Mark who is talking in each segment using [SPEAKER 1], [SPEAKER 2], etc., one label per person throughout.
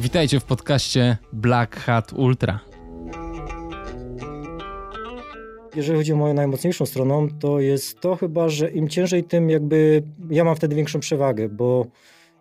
[SPEAKER 1] Witajcie w podcaście Black Hat Ultra.
[SPEAKER 2] Jeżeli chodzi o moją najmocniejszą stroną, to jest to chyba, że im ciężej, tym jakby ja mam wtedy większą przewagę, bo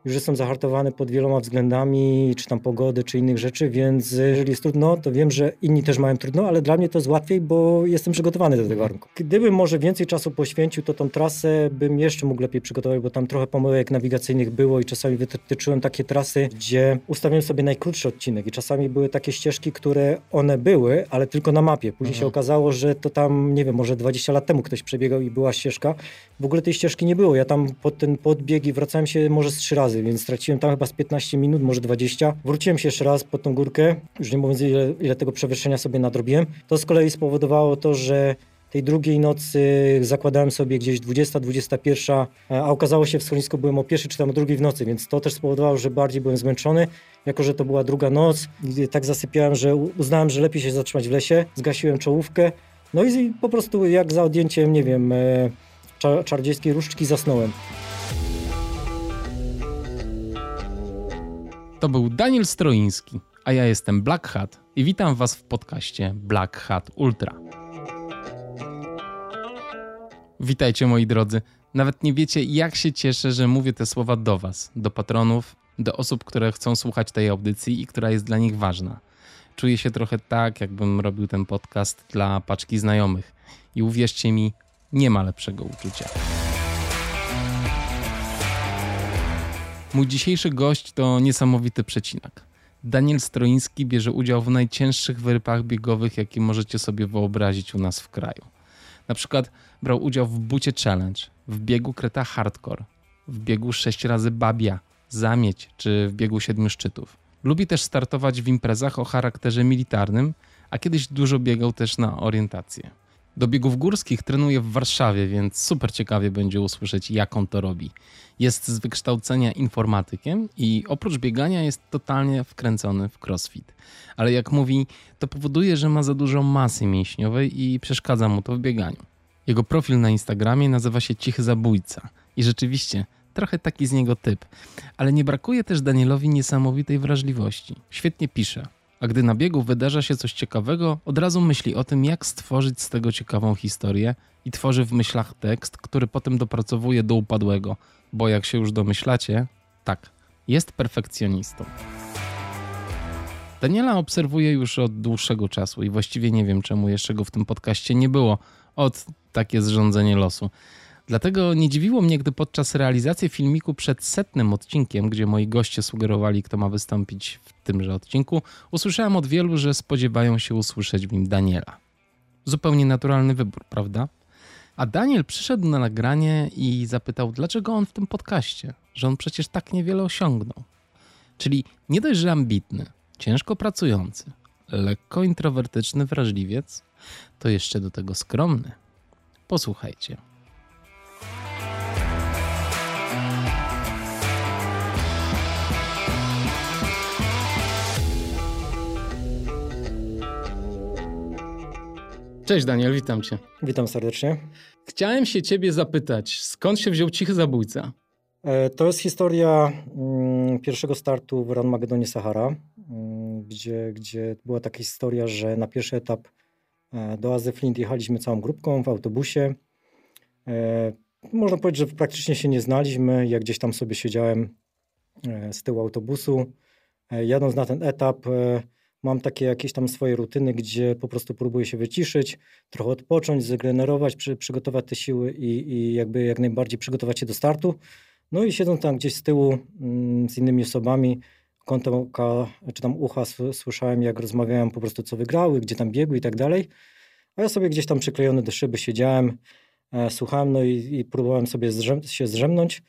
[SPEAKER 2] już jestem zahartowany pod wieloma względami, czy tam pogody, czy innych rzeczy, więc jeżeli jest trudno, to wiem, że inni też mają trudno, ale dla mnie to jest łatwiej, bo jestem przygotowany do tego warunku. Gdybym może więcej czasu poświęcił, to tą trasę bym jeszcze mógł lepiej przygotować, bo tam trochę pomyłek nawigacyjnych było i czasami wytyczyłem takie trasy, gdzie ustawiłem sobie najkrótszy odcinek i czasami były takie ścieżki, które one były, ale tylko na mapie. Później mhm. się okazało, że to tam, nie wiem, może 20 lat temu ktoś przebiegał i była ścieżka. W ogóle tej ścieżki nie było. Ja tam pod ten podbieg i wracałem się może z trzy razy razy, więc straciłem tam chyba z 15 minut, może 20. Wróciłem się jeszcze raz pod tą górkę, już nie mówiąc ile, ile tego przewyższenia sobie nadrobiłem. To z kolei spowodowało to, że tej drugiej nocy zakładałem sobie gdzieś 20-21, a okazało się w schronisku byłem o pierwszej czy tam o drugiej w nocy, więc to też spowodowało, że bardziej byłem zmęczony. Jako, że to była druga noc, tak zasypiałem, że uznałem, że lepiej się zatrzymać w lesie, zgasiłem czołówkę, no i po prostu jak za odjęciem, nie wiem, e, czardziejskiej różdżki zasnąłem.
[SPEAKER 1] To był Daniel Stroiński, a ja jestem Black Hat i witam Was w podcaście Black Hat Ultra. Witajcie moi drodzy. Nawet nie wiecie, jak się cieszę, że mówię te słowa do Was, do patronów, do osób, które chcą słuchać tej audycji i która jest dla nich ważna. Czuję się trochę tak, jakbym robił ten podcast dla paczki znajomych. I uwierzcie mi, nie ma lepszego uczucia. Mój dzisiejszy gość to niesamowity przecinak. Daniel Stroiński bierze udział w najcięższych wyrypach biegowych, jakie możecie sobie wyobrazić u nas w kraju. Na przykład brał udział w Bucie Challenge, w biegu Kreta Hardcore, w biegu 6 razy Babia, Zamieć czy w biegu Siedmiu Szczytów. Lubi też startować w imprezach o charakterze militarnym, a kiedyś dużo biegał też na orientację. Do biegów górskich trenuje w Warszawie, więc super ciekawie będzie usłyszeć, jak on to robi. Jest z wykształcenia informatykiem i oprócz biegania jest totalnie wkręcony w crossfit. Ale jak mówi, to powoduje, że ma za dużo masy mięśniowej i przeszkadza mu to w bieganiu. Jego profil na Instagramie nazywa się Cichy Zabójca i rzeczywiście trochę taki z niego typ. Ale nie brakuje też Danielowi niesamowitej wrażliwości. Świetnie pisze, a gdy na biegu wydarza się coś ciekawego, od razu myśli o tym, jak stworzyć z tego ciekawą historię i tworzy w myślach tekst, który potem dopracowuje do upadłego, bo jak się już domyślacie, tak, jest perfekcjonistą. Daniela obserwuję już od dłuższego czasu i właściwie nie wiem, czemu jeszcze go w tym podcaście nie było. Od takie zrządzenie losu. Dlatego nie dziwiło mnie, gdy podczas realizacji filmiku przed setnym odcinkiem, gdzie moi goście sugerowali, kto ma wystąpić w tymże odcinku, usłyszałem od wielu, że spodziewają się usłyszeć w nim Daniela. Zupełnie naturalny wybór, prawda? A Daniel przyszedł na nagranie i zapytał, dlaczego on w tym podcaście, że on przecież tak niewiele osiągnął. Czyli nie dość, że ambitny, ciężko pracujący, lekko introwertyczny wrażliwiec, to jeszcze do tego skromny. Posłuchajcie. Cześć Daniel, witam cię.
[SPEAKER 2] Witam serdecznie.
[SPEAKER 1] Chciałem się ciebie zapytać, skąd się wziął Cichy Zabójca?
[SPEAKER 2] E, to jest historia mm, pierwszego startu w Run Magedonie Sahara, mm, gdzie, gdzie była taka historia, że na pierwszy etap e, do Azy Flint jechaliśmy całą grupką w autobusie. E, można powiedzieć, że praktycznie się nie znaliśmy. Ja gdzieś tam sobie siedziałem z tyłu autobusu. Jadąc na ten etap, Mam takie jakieś tam swoje rutyny, gdzie po prostu próbuję się wyciszyć, trochę odpocząć, zregenerować, przy, przygotować te siły i, i jakby jak najbardziej przygotować się do startu. No i siedząc tam gdzieś z tyłu mm, z innymi osobami, kątem oka, czy tam ucha słyszałem, jak rozmawiałem po prostu, co wygrały, gdzie tam biegły i tak dalej. A ja sobie gdzieś tam przyklejony do szyby siedziałem, e, słuchałem, no i, i próbowałem sobie zrzem się zrzemnąć.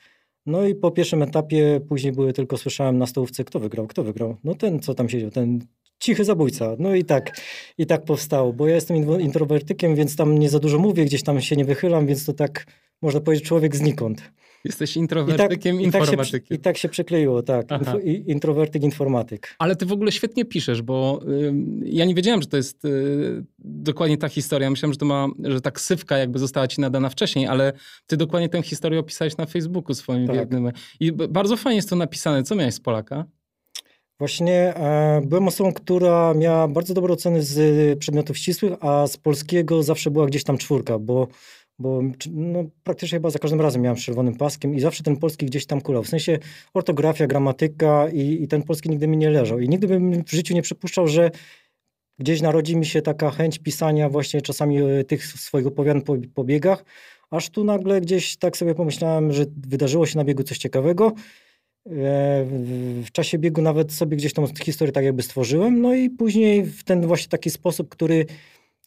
[SPEAKER 2] No i po pierwszym etapie później były tylko, słyszałem na stołówce, kto wygrał, kto wygrał. No ten, co tam siedział, ten cichy zabójca. No i tak, i tak powstało, bo ja jestem introwertykiem, więc tam nie za dużo mówię, gdzieś tam się nie wychylam, więc to tak, można powiedzieć, człowiek znikąd.
[SPEAKER 1] Jesteś introwertykiem, I tak, informatykiem.
[SPEAKER 2] I tak, się, I tak się przykleiło, tak. Introwertyk, informatyk.
[SPEAKER 1] Ale ty w ogóle świetnie piszesz, bo y, ja nie wiedziałem, że to jest y, dokładnie ta historia. Myślałem, że to ma, że ta ksywka jakby została ci nadana wcześniej, ale ty dokładnie tę historię opisałeś na Facebooku swoim tak. I bardzo fajnie jest to napisane. Co miałeś z Polaka?
[SPEAKER 2] Właśnie e, byłem osobą, która miała bardzo dobre oceny z przedmiotów ścisłych, a z polskiego zawsze była gdzieś tam czwórka, bo, bo no, praktycznie chyba za każdym razem miałem czerwonym paskiem i zawsze ten polski gdzieś tam kulał. W sensie ortografia, gramatyka i, i ten polski nigdy mi nie leżał. I nigdy bym w życiu nie przypuszczał, że gdzieś narodzi mi się taka chęć pisania właśnie czasami e, tych swoich opowiadań po, po biegach, aż tu nagle gdzieś tak sobie pomyślałem, że wydarzyło się na biegu coś ciekawego E, w czasie biegu nawet sobie gdzieś tą historię tak jakby stworzyłem, no i później w ten właśnie taki sposób, który,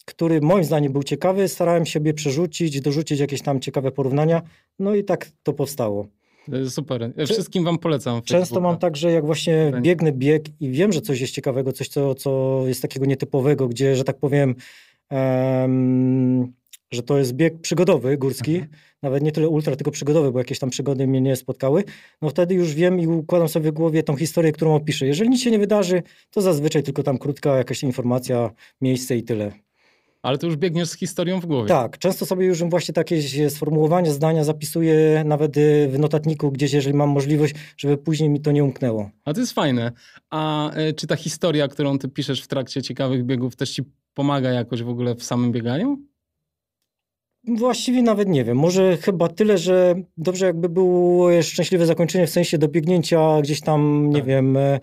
[SPEAKER 2] który moim zdaniem był ciekawy, starałem się przerzucić, dorzucić jakieś tam ciekawe porównania, no i tak to powstało.
[SPEAKER 1] Super. Wszystkim wam polecam.
[SPEAKER 2] Często mam tak, że jak właśnie biegnę bieg i wiem, że coś jest ciekawego, coś, co, co jest takiego nietypowego, gdzie, że tak powiem, um, że to jest bieg przygodowy, górski, mhm. nawet nie tyle ultra, tylko przygodowy, bo jakieś tam przygody mnie nie spotkały, no wtedy już wiem i układam sobie w głowie tą historię, którą opiszę. Jeżeli nic się nie wydarzy, to zazwyczaj tylko tam krótka jakaś informacja, miejsce i tyle.
[SPEAKER 1] Ale to już biegniesz z historią w głowie.
[SPEAKER 2] Tak, często sobie już właśnie takie sformułowanie zdania zapisuję nawet y, w notatniku gdzieś, jeżeli mam możliwość, żeby później mi to nie umknęło.
[SPEAKER 1] A to jest fajne. A e, czy ta historia, którą ty piszesz w trakcie ciekawych biegów też ci pomaga jakoś w ogóle w samym bieganiu?
[SPEAKER 2] Właściwie nawet nie wiem. Może chyba tyle, że dobrze jakby było szczęśliwe zakończenie w sensie dobiegnięcia gdzieś tam, nie tak. wiem, e,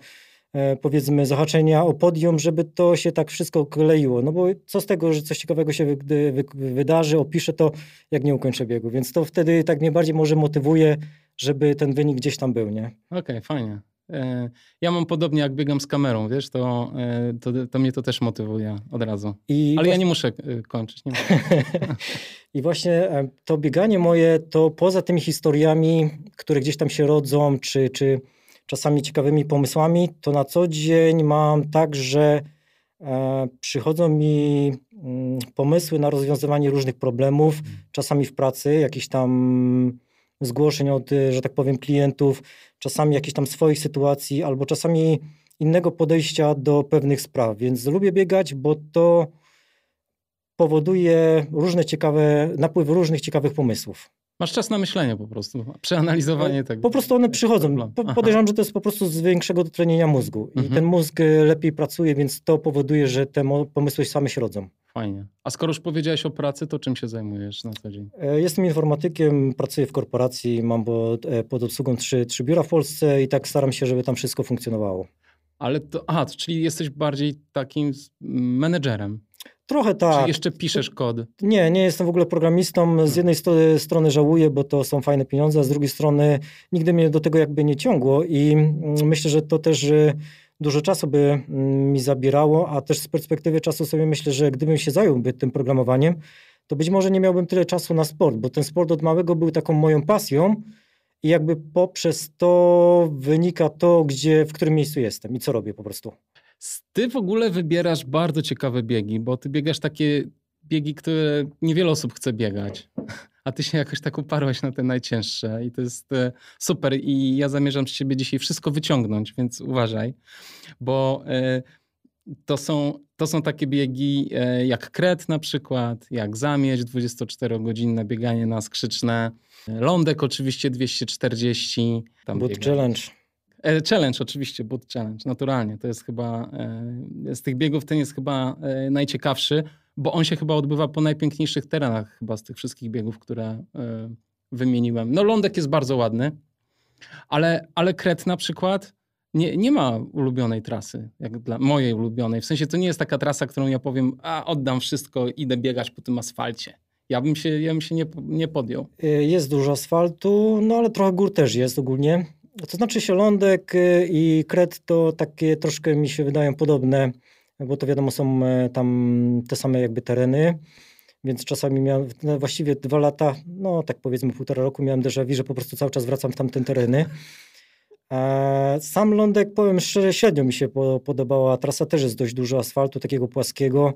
[SPEAKER 2] e, powiedzmy zahaczenia o podium, żeby to się tak wszystko kleiło. No bo co z tego, że coś ciekawego się wy, wy, wydarzy, opiszę to, jak nie ukończę biegu. Więc to wtedy tak mnie bardziej może motywuje, żeby ten wynik gdzieś tam był, nie?
[SPEAKER 1] Okej, okay, fajnie. E, ja mam podobnie, jak biegam z kamerą, wiesz, to, e, to, to mnie to też motywuje od razu. I Ale ja nie muszę e, kończyć. Nie
[SPEAKER 2] I właśnie to bieganie moje, to poza tymi historiami, które gdzieś tam się rodzą, czy, czy czasami ciekawymi pomysłami, to na co dzień mam tak, że przychodzą mi mm, pomysły na rozwiązywanie różnych problemów, mm. czasami w pracy, jakiś tam zgłoszeń od, że tak powiem, klientów, czasami jakichś tam swoich sytuacji, albo czasami innego podejścia do pewnych spraw. Więc lubię biegać, bo to powoduje różne ciekawe, napływ różnych ciekawych pomysłów.
[SPEAKER 1] Masz czas na myślenie po prostu, przeanalizowanie e, tego.
[SPEAKER 2] Po prostu one przychodzą. podejrzewam, że to jest po prostu z większego dotlenienia mózgu. I mhm. ten mózg e, lepiej pracuje, więc to powoduje, że te pomysły same się rodzą.
[SPEAKER 1] Fajnie. A skoro już powiedziałeś o pracy, to czym się zajmujesz na co dzień?
[SPEAKER 2] E, jestem informatykiem, pracuję w korporacji, mam pod obsługą trzy, trzy biura w Polsce i tak staram się, żeby tam wszystko funkcjonowało.
[SPEAKER 1] Ale to, aha, czyli jesteś bardziej takim menedżerem.
[SPEAKER 2] Trochę tak.
[SPEAKER 1] Czy jeszcze piszesz kod?
[SPEAKER 2] Nie, nie jestem w ogóle programistą. Z jednej strony żałuję, bo to są fajne pieniądze, a z drugiej strony nigdy mnie do tego jakby nie ciągło i mm, myślę, że to też dużo czasu by mm, mi zabierało, a też z perspektywy czasu sobie myślę, że gdybym się zająłby tym programowaniem, to być może nie miałbym tyle czasu na sport, bo ten sport od małego był taką moją pasją i jakby poprzez to wynika to, gdzie, w którym miejscu jestem i co robię po prostu.
[SPEAKER 1] Ty w ogóle wybierasz bardzo ciekawe biegi, bo ty biegasz takie biegi, które niewiele osób chce biegać. A ty się jakoś tak uparłeś na te najcięższe i to jest e, super. I ja zamierzam z ciebie dzisiaj wszystko wyciągnąć, więc uważaj, bo e, to są, to są takie biegi e, jak kret na przykład, jak zamieć, 24-godzinne bieganie na skrzyczne, lądek oczywiście 240.
[SPEAKER 2] Tam Boot challenge.
[SPEAKER 1] Challenge oczywiście, boot challenge, naturalnie. To jest chyba, z tych biegów ten jest chyba najciekawszy, bo on się chyba odbywa po najpiękniejszych terenach chyba z tych wszystkich biegów, które wymieniłem. No lądek jest bardzo ładny, ale, ale Kret na przykład nie, nie ma ulubionej trasy, jak dla mojej ulubionej. W sensie to nie jest taka trasa, którą ja powiem, a oddam wszystko, idę biegać po tym asfalcie. Ja bym się, ja bym się nie, nie podjął.
[SPEAKER 2] Jest dużo asfaltu, no ale trochę gór też jest ogólnie. To znaczy Sielądek y, i Kret to takie troszkę mi się wydają podobne, bo to wiadomo są e, tam te same jakby tereny, więc czasami miałem, no właściwie dwa lata, no tak powiedzmy półtora roku miałem déjà vu, że po prostu cały czas wracam w tamte tereny. Sam lądek, powiem szczerze, średnio mi się podobała. Trasa też jest dość dużo asfaltu, takiego płaskiego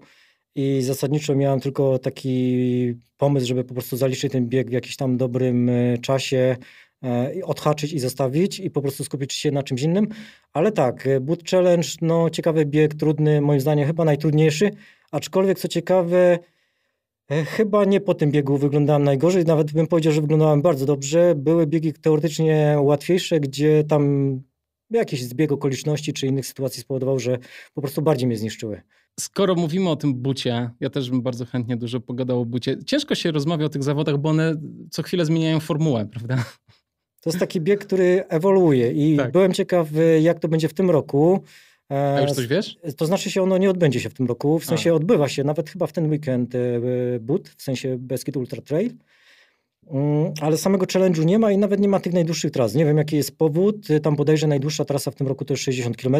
[SPEAKER 2] i zasadniczo miałem tylko taki pomysł, żeby po prostu zaliczyć ten bieg w jakimś tam dobrym e, czasie, odhaczyć i zostawić i po prostu skupić się na czymś innym. Ale tak, e, Boot Challenge, no ciekawy bieg, trudny, moim zdaniem chyba najtrudniejszy, aczkolwiek co ciekawe, e, chyba nie po tym biegu wyglądałem najgorzej, nawet bym powiedział, że wyglądałem bardzo dobrze. Były biegi teoretycznie łatwiejsze, gdzie tam jakiś zbieg okoliczności czy innych sytuacji spowodował, że po prostu bardziej mnie zniszczyły.
[SPEAKER 1] Skoro mówimy o tym bucie, ja też bym bardzo chętnie dużo pogadał o bucie. Ciężko się rozmawia o tych zawodach, bo one co chwilę zmieniają formułę, prawda?
[SPEAKER 2] To jest taki bieg, który ewoluuje i tak. byłem ciekaw, jak to będzie w tym roku.
[SPEAKER 1] A już coś wiesz?
[SPEAKER 2] To znaczy się, ono nie odbędzie się w tym roku, w sensie A. odbywa się, nawet chyba w ten weekend e, but, w sensie Beskid Ultra Trail. Mm, ale samego challenge'u nie ma i nawet nie ma tych najdłuższych tras. Nie wiem, jaki jest powód. Tam bodajże najdłuższa trasa w tym roku to jest 60 km.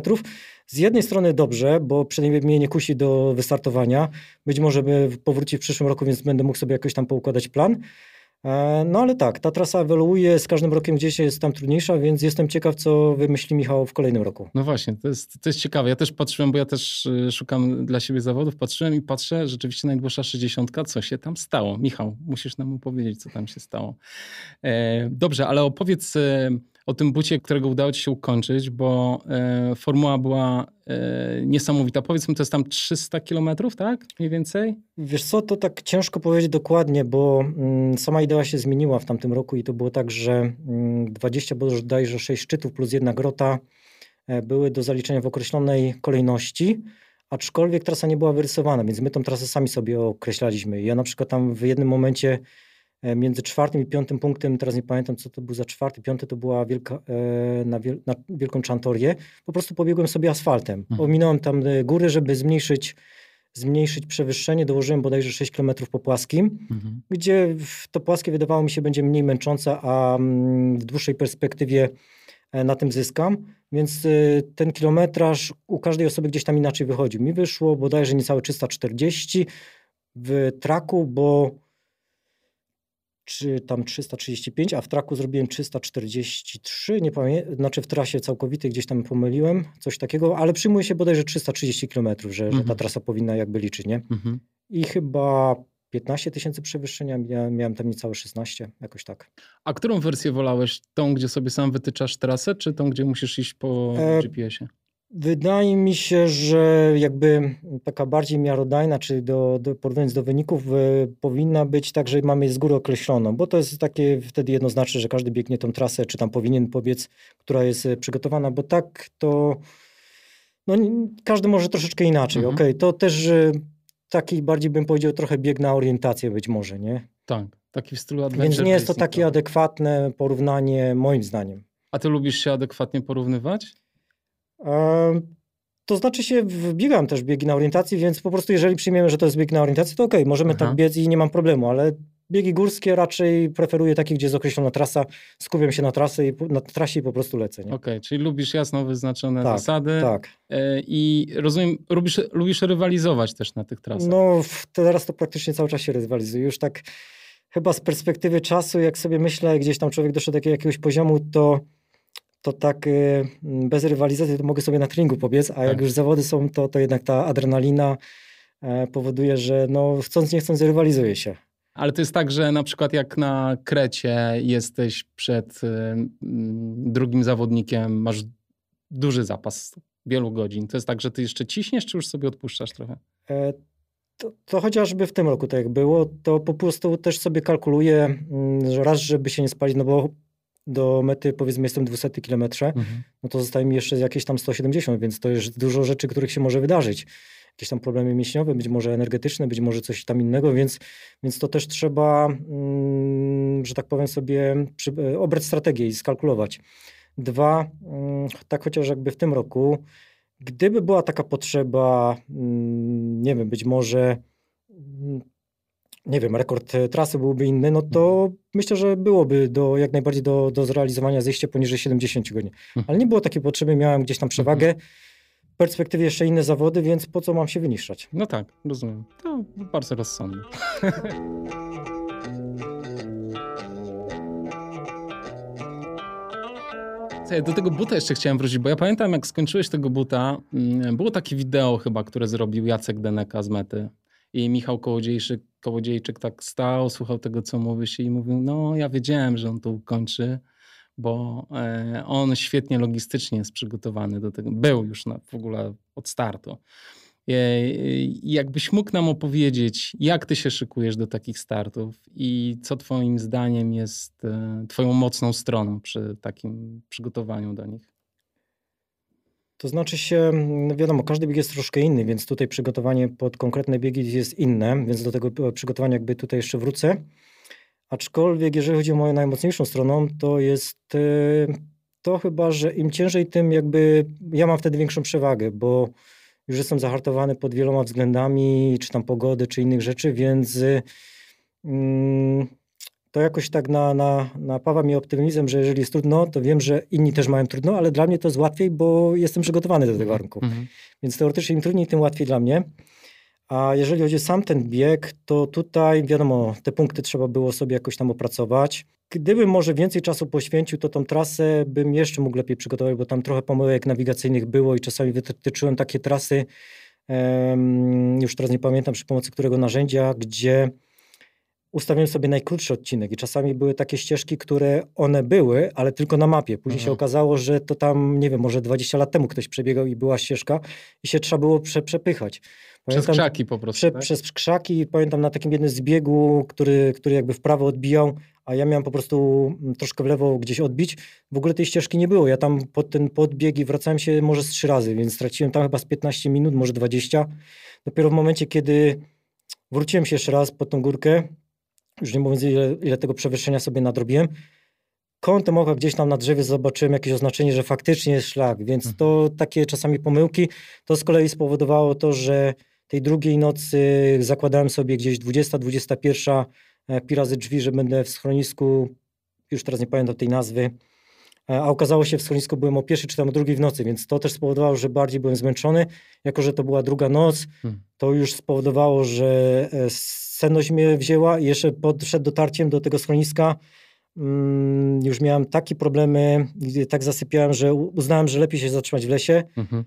[SPEAKER 2] Z jednej strony dobrze, bo przynajmniej mnie nie kusi do wystartowania. Być może by powrócić w przyszłym roku, więc będę mógł sobie jakoś tam poukładać plan. E, no ale tak, ta trasa ewoluuje, z każdym rokiem gdzieś jest tam trudniejsza, więc jestem ciekaw, co wymyśli Michał w kolejnym roku.
[SPEAKER 1] No właśnie, to jest, to jest ciekawe. Ja też patrzyłem, bo ja też y, szukam dla siebie zawodów, patrzyłem i patrzę, rzeczywiście najdłuższa 60, co się tam stało? Michał, musisz nam opowiedzieć, co tam się stało. E, dobrze, ale opowiedz o tym bucie, którego udało ci się ukończyć, bo e, formuła była e, niesamowita. Powiedzmy, to jest tam 300 kilometrów, tak? Mniej więcej?
[SPEAKER 2] Wiesz co, to tak ciężko powiedzieć dokładnie, bo mm, sama idea się zmieniła w tamtym roku i to było tak, że mm, 20 bodajże 6 szczytów plus jedna grota e, były do zaliczenia w określonej kolejności, aczkolwiek trasa nie była wyrysowana, więc my tą trasę sami sobie określaliśmy. Ja na przykład tam w jednym momencie między czwartym i piątym punktem, teraz nie pamiętam co to był za czwarty, piąty to była wielka, e, na, wiel, na Wielką Czantorię, po prostu pobiegłem sobie asfaltem. Mhm. Ominąłem tam e, góry, żeby zmniejszyć, zmniejszyć przewyższenie, dołożyłem bodajże 6 km po płaskim, mhm. gdzie to płaskie wydawało mi się będzie mniej męczące, a mm, w dłuższej perspektywie na tym zyskam, więc ten kilometraż u każdej osoby gdzieś tam inaczej wychodzi. Mi wyszło bodajże niecałe 340 w traku, bo czy tam 335, a w traku zrobiłem 343, nie pamiętam, znaczy w trasie całkowitej gdzieś tam pomyliłem, coś takiego, ale przyjmuje się bodajże 330 km, że, mhm. że ta mhm. trasa powinna jakby liczyć, nie? Mhm. I chyba 15 tysięcy przewyższenia, ja miałem tam niecałe 16, jakoś tak.
[SPEAKER 1] A którą wersję wolałeś? Tą, gdzie sobie sam wytyczasz trasę, czy tą, gdzie musisz iść po e, GPS-ie?
[SPEAKER 2] Wydaje mi się, że jakby taka bardziej miarodajna, czy do, do porównując do wyników, y, powinna być tak, że mamy z góry określoną, bo to jest takie wtedy jednoznaczne, że każdy biegnie tą trasę, czy tam powinien pobiec, która jest y, przygotowana, bo tak to no, każdy może troszeczkę inaczej. Mhm. Okay, to też y, taki bardziej bym powiedział trochę bieg na orientację być może, nie?
[SPEAKER 1] Tak, taki w stylu adventure
[SPEAKER 2] Więc nie jest to takie adekwatne porównanie moim zdaniem.
[SPEAKER 1] A ty lubisz się adekwatnie porównywać?
[SPEAKER 2] To znaczy się, wbiegam też biegi na orientacji, więc po prostu jeżeli przyjmiemy, że to jest bieg na orientacji, to okej, okay, możemy Aha. tak biec i nie mam problemu, ale biegi górskie raczej preferuję takie, gdzie jest określona trasa, skupiam się na, trasę i, na trasie i po prostu lecę.
[SPEAKER 1] Okej, okay, czyli lubisz jasno wyznaczone tak, zasady.
[SPEAKER 2] Tak.
[SPEAKER 1] E, I rozumiem, lubisz, lubisz rywalizować też na tych trasach.
[SPEAKER 2] No, teraz to praktycznie cały czas się rywalizuję. Już tak chyba z perspektywy czasu, jak sobie myślę, gdzieś tam człowiek doszedł do jakiegoś poziomu, to to tak y, bez rywalizacji to mogę sobie na treningu pobiec, a tak. jak już zawody są, to, to jednak ta adrenalina e, powoduje, że no chcąc nie chcąc rywalizuje się.
[SPEAKER 1] Ale to jest tak, że na przykład jak na Krecie jesteś przed y, drugim zawodnikiem, masz duży zapas wielu godzin. To jest tak, że ty jeszcze ciśniesz, czy już sobie odpuszczasz trochę? E,
[SPEAKER 2] to, to, chociażby w tym roku tak jak było, to po prostu też sobie kalkuluję, mm, że raz, żeby się nie spalić, no bo do mety, powiedzmy, jestem 200 km, mhm. no to zostaje mi jeszcze jakieś tam 170, więc to jest dużo rzeczy, których się może wydarzyć. Jakieś tam problemy mięśniowe, być może energetyczne, być może coś tam innego, więc, więc to też trzeba, mm, że tak powiem sobie, przy, e, obrać strategię i skalkulować. Dwa, mm, tak chociaż jakby w tym roku, gdyby była taka potrzeba, mm, nie wiem, być może mm, nie wiem, rekord e, trasy byłby inny, no to mhm. myślę, że byłoby do, jak najbardziej do, do zrealizowania zejście poniżej 70 godzin. Mhm. Ale nie było takiej potrzeby, miałem gdzieś tam przewagę. Mhm. W perspektywie jeszcze inne zawody, więc po co mam się wyniszczać?
[SPEAKER 1] No tak, rozumiem. To bardzo rozsądne. Do tego buta jeszcze chciałem wrócić, bo ja pamiętam, jak skończyłeś tego buta, mm, było takie wideo chyba, które zrobił Jacek Deneka z mety. I Michał Kołodziejczyk, Kołodziejczyk tak stał, słuchał tego, co mówi się i mówił, no ja wiedziałem, że on to ukończy, bo e, on świetnie logistycznie jest przygotowany do tego. Był już na, w ogóle od startu. E, jakbyś mógł nam opowiedzieć, jak ty się szykujesz do takich startów i co twoim zdaniem jest e, twoją mocną stroną przy takim przygotowaniu do nich?
[SPEAKER 2] To znaczy się, no wiadomo, każdy bieg jest troszkę inny, więc tutaj przygotowanie pod konkretne biegi jest inne, więc do tego przygotowania jakby tutaj jeszcze wrócę. Aczkolwiek jeżeli chodzi o moją najmocniejszą stroną, to jest e, to chyba, że im ciężej, tym jakby ja mam wtedy większą przewagę, bo już jestem zahartowany pod wieloma względami, czy tam pogody, czy innych rzeczy, więc mm, to jakoś tak na, na, napawa mnie optymizmem, że jeżeli jest trudno, to wiem, że inni też mają trudno, ale dla mnie to jest łatwiej, bo jestem przygotowany do tych warunków. Mhm. Więc teoretycznie im trudniej, tym łatwiej dla mnie. A jeżeli chodzi o sam ten bieg, to tutaj wiadomo, te punkty trzeba było sobie jakoś tam opracować. Gdybym może więcej czasu poświęcił, to tą trasę bym jeszcze mógł lepiej przygotować, bo tam trochę pomyłek nawigacyjnych było i czasami wytyczyłem takie trasy, um, już teraz nie pamiętam przy pomocy którego narzędzia, gdzie ustawiłem sobie najkrótszy odcinek i czasami były takie ścieżki, które one były, ale tylko na mapie. Później się okazało, że to tam, nie wiem, może 20 lat temu ktoś przebiegał i była ścieżka i się trzeba było prze, przepychać.
[SPEAKER 1] Pamiętam, przez krzaki po prostu,
[SPEAKER 2] prze, tak? Przez krzaki, pamiętam na takim jednym zbiegu, który, który jakby w prawo odbijał, a ja miałem po prostu mm, troszkę w lewo gdzieś odbić. W ogóle tej ścieżki nie było. Ja tam pod ten podbieg i wracałem się może z trzy razy, więc straciłem tam chyba z 15 minut, może 20. Dopiero w momencie, kiedy wróciłem się jeszcze raz pod tą górkę, już nie mówiąc ile, ile tego przewyższenia sobie nadrobiłem, kątem oka gdzieś tam na drzewie zobaczyłem jakieś oznaczenie, że faktycznie jest szlak, więc mhm. to takie czasami pomyłki, to z kolei spowodowało to, że tej drugiej nocy zakładałem sobie gdzieś 20-21 e, pi razy drzwi, że będę w schronisku, już teraz nie pamiętam tej nazwy, a okazało się w schronisku byłem o pierwszej czy tam o drugiej w nocy, więc to też spowodowało, że bardziej byłem zmęczony. Jako, że to była druga noc, hmm. to już spowodowało, że e, senność mnie wzięła i jeszcze przed dotarciem do tego schroniska mm, już miałem takie problemy, tak zasypiałem, że uznałem, że lepiej się zatrzymać w lesie. Mhm.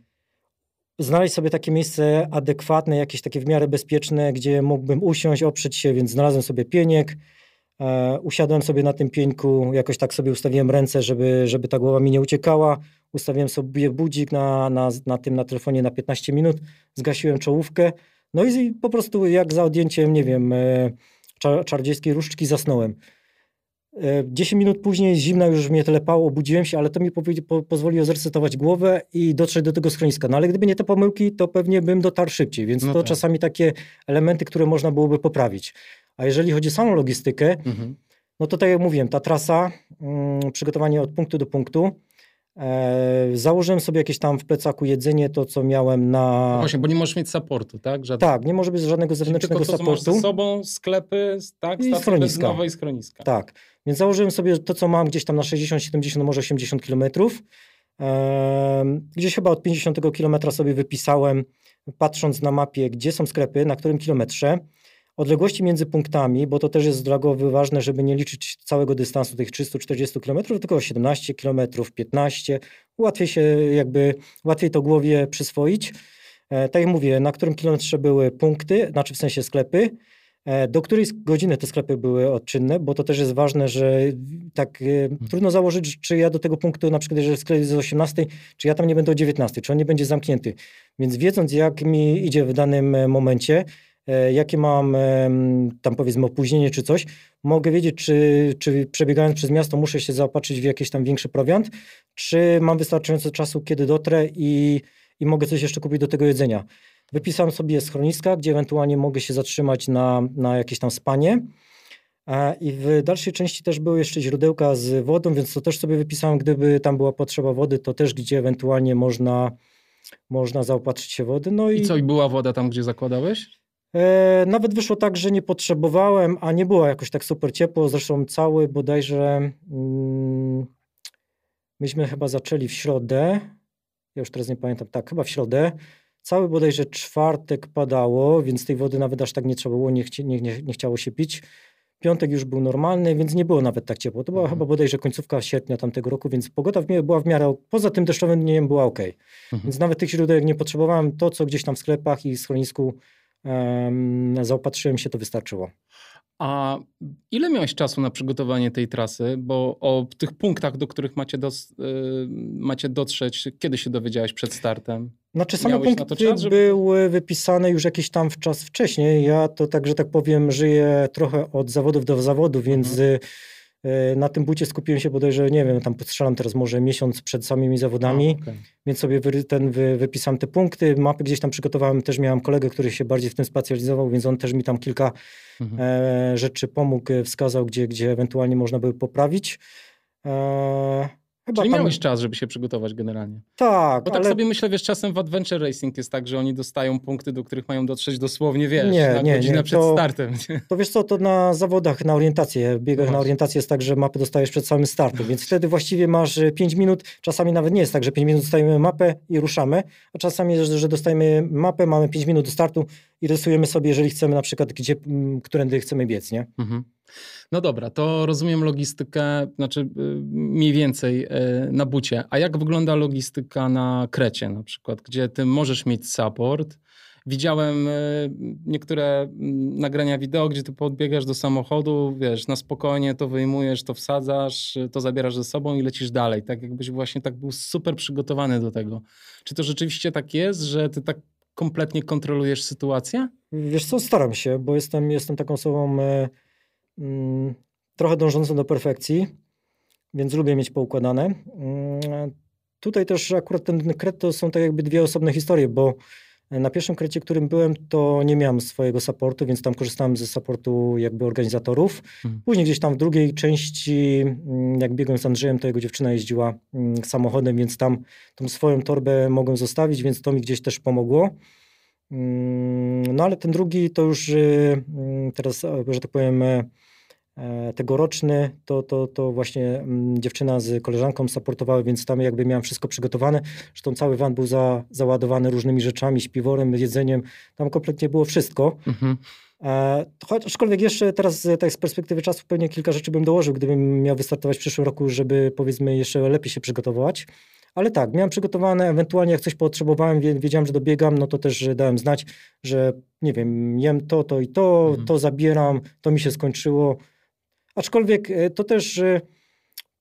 [SPEAKER 2] Znaleźć sobie takie miejsce adekwatne, jakieś takie w miarę bezpieczne, gdzie mógłbym usiąść, oprzeć się, więc znalazłem sobie pieniek, e, usiadłem sobie na tym pieńku, jakoś tak sobie ustawiłem ręce, żeby, żeby ta głowa mi nie uciekała, ustawiłem sobie budzik na, na, na tym, na telefonie na 15 minut, zgasiłem czołówkę, no i po prostu jak za odjęciem, nie wiem, e, czar czardziejskiej różdżki zasnąłem. 10 e, minut później zimna już mnie telepało, obudziłem się, ale to mi po, pozwoliło zresetować głowę i dotrzeć do tego schroniska. No ale gdyby nie te pomyłki, to pewnie bym dotarł szybciej, więc no to tak. czasami takie elementy, które można byłoby poprawić. A jeżeli chodzi o samą logistykę, mhm. no to tak jak mówiłem, ta trasa, mm, przygotowanie od punktu do punktu, założyłem sobie jakieś tam w plecaku jedzenie, to co miałem na.
[SPEAKER 1] No właśnie, bo nie możesz mieć supportu, tak?
[SPEAKER 2] Żadne... Tak, nie może być żadnego zewnętrznego
[SPEAKER 1] Czyli
[SPEAKER 2] tylko to,
[SPEAKER 1] supportu. ze sobą sklepy, tak? I schroniska. Nowe schroniska.
[SPEAKER 2] Tak, więc założyłem sobie to, co mam gdzieś tam na 60, 70, może 80 kilometrów. Gdzieś chyba od 50 kilometra sobie wypisałem, patrząc na mapie, gdzie są sklepy, na którym kilometrze. Odległości między punktami, bo to też jest drogowy ważne, żeby nie liczyć całego dystansu tych 340 km, tylko 17 km, 15. Łatwiej się jakby, łatwiej to głowie przyswoić. E, tak jak mówię, na którym kilometrze były punkty, znaczy w sensie sklepy, e, do której godziny te sklepy były odczynne, bo to też jest ważne, że tak hmm. trudno założyć, czy ja do tego punktu, na przykład jeżeli sklep jest o 18, czy ja tam nie będę o 19, czy on nie będzie zamknięty. Więc wiedząc jak mi idzie w danym momencie, jakie mam tam powiedzmy opóźnienie czy coś, mogę wiedzieć, czy, czy przebiegając przez miasto muszę się zaopatrzyć w jakiś tam większy prowiant, czy mam wystarczająco czasu, kiedy dotrę i, i mogę coś jeszcze kupić do tego jedzenia. Wypisałem sobie schroniska, gdzie ewentualnie mogę się zatrzymać na, na jakieś tam spanie. E, I w dalszej części też były jeszcze źródełka z wodą, więc to też sobie wypisałem, gdyby tam była potrzeba wody, to też gdzie ewentualnie można, można zaopatrzyć się wody. No
[SPEAKER 1] i, I co, i była woda tam, gdzie zakładałeś?
[SPEAKER 2] E, nawet wyszło tak, że nie potrzebowałem, a nie było jakoś tak super ciepło. Zresztą cały bodajże mm, myśmy chyba zaczęli w środę. Ja już teraz nie pamiętam, tak, chyba w środę. Cały bodajże czwartek padało, więc tej wody nawet aż tak nie trzeba było, nie, chci, nie, nie, nie chciało się pić. Piątek już był normalny, więc nie było nawet tak ciepło. To była mhm. chyba bodajże końcówka sierpnia tamtego roku, więc pogoda w była w miarę, poza tym deszczowym dniem była ok. Mhm. Więc nawet tych źródeł nie potrzebowałem. To, co gdzieś tam w sklepach i schronisku zaopatrzyłem się, to wystarczyło.
[SPEAKER 1] A ile miałeś czasu na przygotowanie tej trasy? Bo o tych punktach, do których macie, do, yy, macie dotrzeć, kiedy się dowiedziałeś przed startem?
[SPEAKER 2] Znaczy same Miałeś punkty czas, żeby... były wypisane już jakiś tam w czas wcześniej. Ja to tak, że tak powiem, żyję trochę od zawodów do zawodu, więc mhm. E, na tym bucie skupiłem się bodajże, nie wiem, tam postrzelam teraz może miesiąc przed samymi zawodami, okay. więc sobie wy, ten wy, wypisałem te punkty, mapy gdzieś tam przygotowałem, też miałem kolegę, który się bardziej w tym specjalizował, więc on też mi tam kilka mhm. e, rzeczy pomógł, wskazał, gdzie, gdzie ewentualnie można by poprawić.
[SPEAKER 1] E, Chyba Czyli tam... miałeś czas, żeby się przygotować generalnie.
[SPEAKER 2] Tak,
[SPEAKER 1] Bo tak ale... sobie myślę, wiesz, czasem w Adventure Racing jest tak, że oni dostają punkty, do których mają dotrzeć dosłownie, wiesz, nie, na nie, godzinę nie. przed to, startem.
[SPEAKER 2] To wiesz co, to na zawodach, na orientację, biegach no na orientację jest tak, że mapy dostajesz przed samym startem, więc wtedy właściwie masz 5 minut, czasami nawet nie jest tak, że 5 minut dostajemy mapę i ruszamy, a czasami jest, że dostajemy mapę, mamy 5 minut do startu i rysujemy sobie, jeżeli chcemy na przykład, gdzie, którędy chcemy biec, nie? Mhm.
[SPEAKER 1] No dobra, to rozumiem logistykę, znaczy y, mniej więcej y, na bucie. A jak wygląda logistyka na Krecie na przykład, gdzie ty możesz mieć support? Widziałem y, niektóre mm, nagrania wideo, gdzie ty podbiegasz do samochodu, wiesz, na spokojnie to wyjmujesz, to wsadzasz, to zabierasz ze sobą i lecisz dalej. Tak jakbyś właśnie tak był super przygotowany do tego. Czy to rzeczywiście tak jest, że ty tak kompletnie kontrolujesz sytuację?
[SPEAKER 2] Wiesz co, staram się, bo jestem, jestem taką osobą mm, trochę dążącą do perfekcji, więc lubię mieć poukładane. Mm, tutaj też akurat ten kret to są tak jakby dwie osobne historie, bo na pierwszym krecie, którym byłem, to nie miałem swojego supportu, więc tam korzystałem ze supportu jakby organizatorów. Hmm. Później gdzieś tam w drugiej części, mm, jak biegłem z Andrzejem, to jego dziewczyna jeździła mm, samochodem, więc tam tą swoją torbę mogłem zostawić, więc to mi gdzieś też pomogło. Mm, no ale ten drugi to już y, teraz, że tak powiem, E, tegoroczny, to, to, to właśnie mm, dziewczyna z koleżanką supportowały, więc tam jakby miałem wszystko przygotowane. Zresztą cały van był za, załadowany różnymi rzeczami, śpiworem, jedzeniem. Tam kompletnie było wszystko. Mhm. E, aczkolwiek jeszcze teraz tak z perspektywy czasu pewnie kilka rzeczy bym dołożył, gdybym miał wystartować w przyszłym roku, żeby powiedzmy jeszcze lepiej się przygotować. Ale tak, miałem przygotowane, ewentualnie jak coś potrzebowałem, wiedziałem, że dobiegam, no to też dałem znać, że nie wiem, jem to, to i to, mhm. to zabieram, to mi się skończyło, Aczkolwiek e, to też e,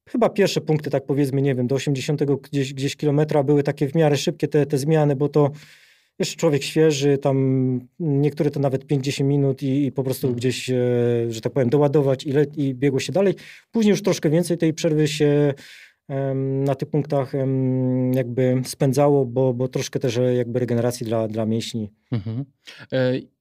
[SPEAKER 2] chyba pierwsze punkty, tak powiedzmy, nie wiem, do 80 gdzieś, gdzieś kilometra były takie w miarę szybkie te, te zmiany, bo to jeszcze człowiek świeży, tam niektóre to nawet 5-10 minut i, i, po prostu hmm. gdzieś, e, że tak powiem, doładować i, i biegło się dalej. Później już troszkę więcej tej przerwy się na tych punktach jakby spędzało, bo, bo troszkę też jakby regeneracji dla, dla mięśni. Mhm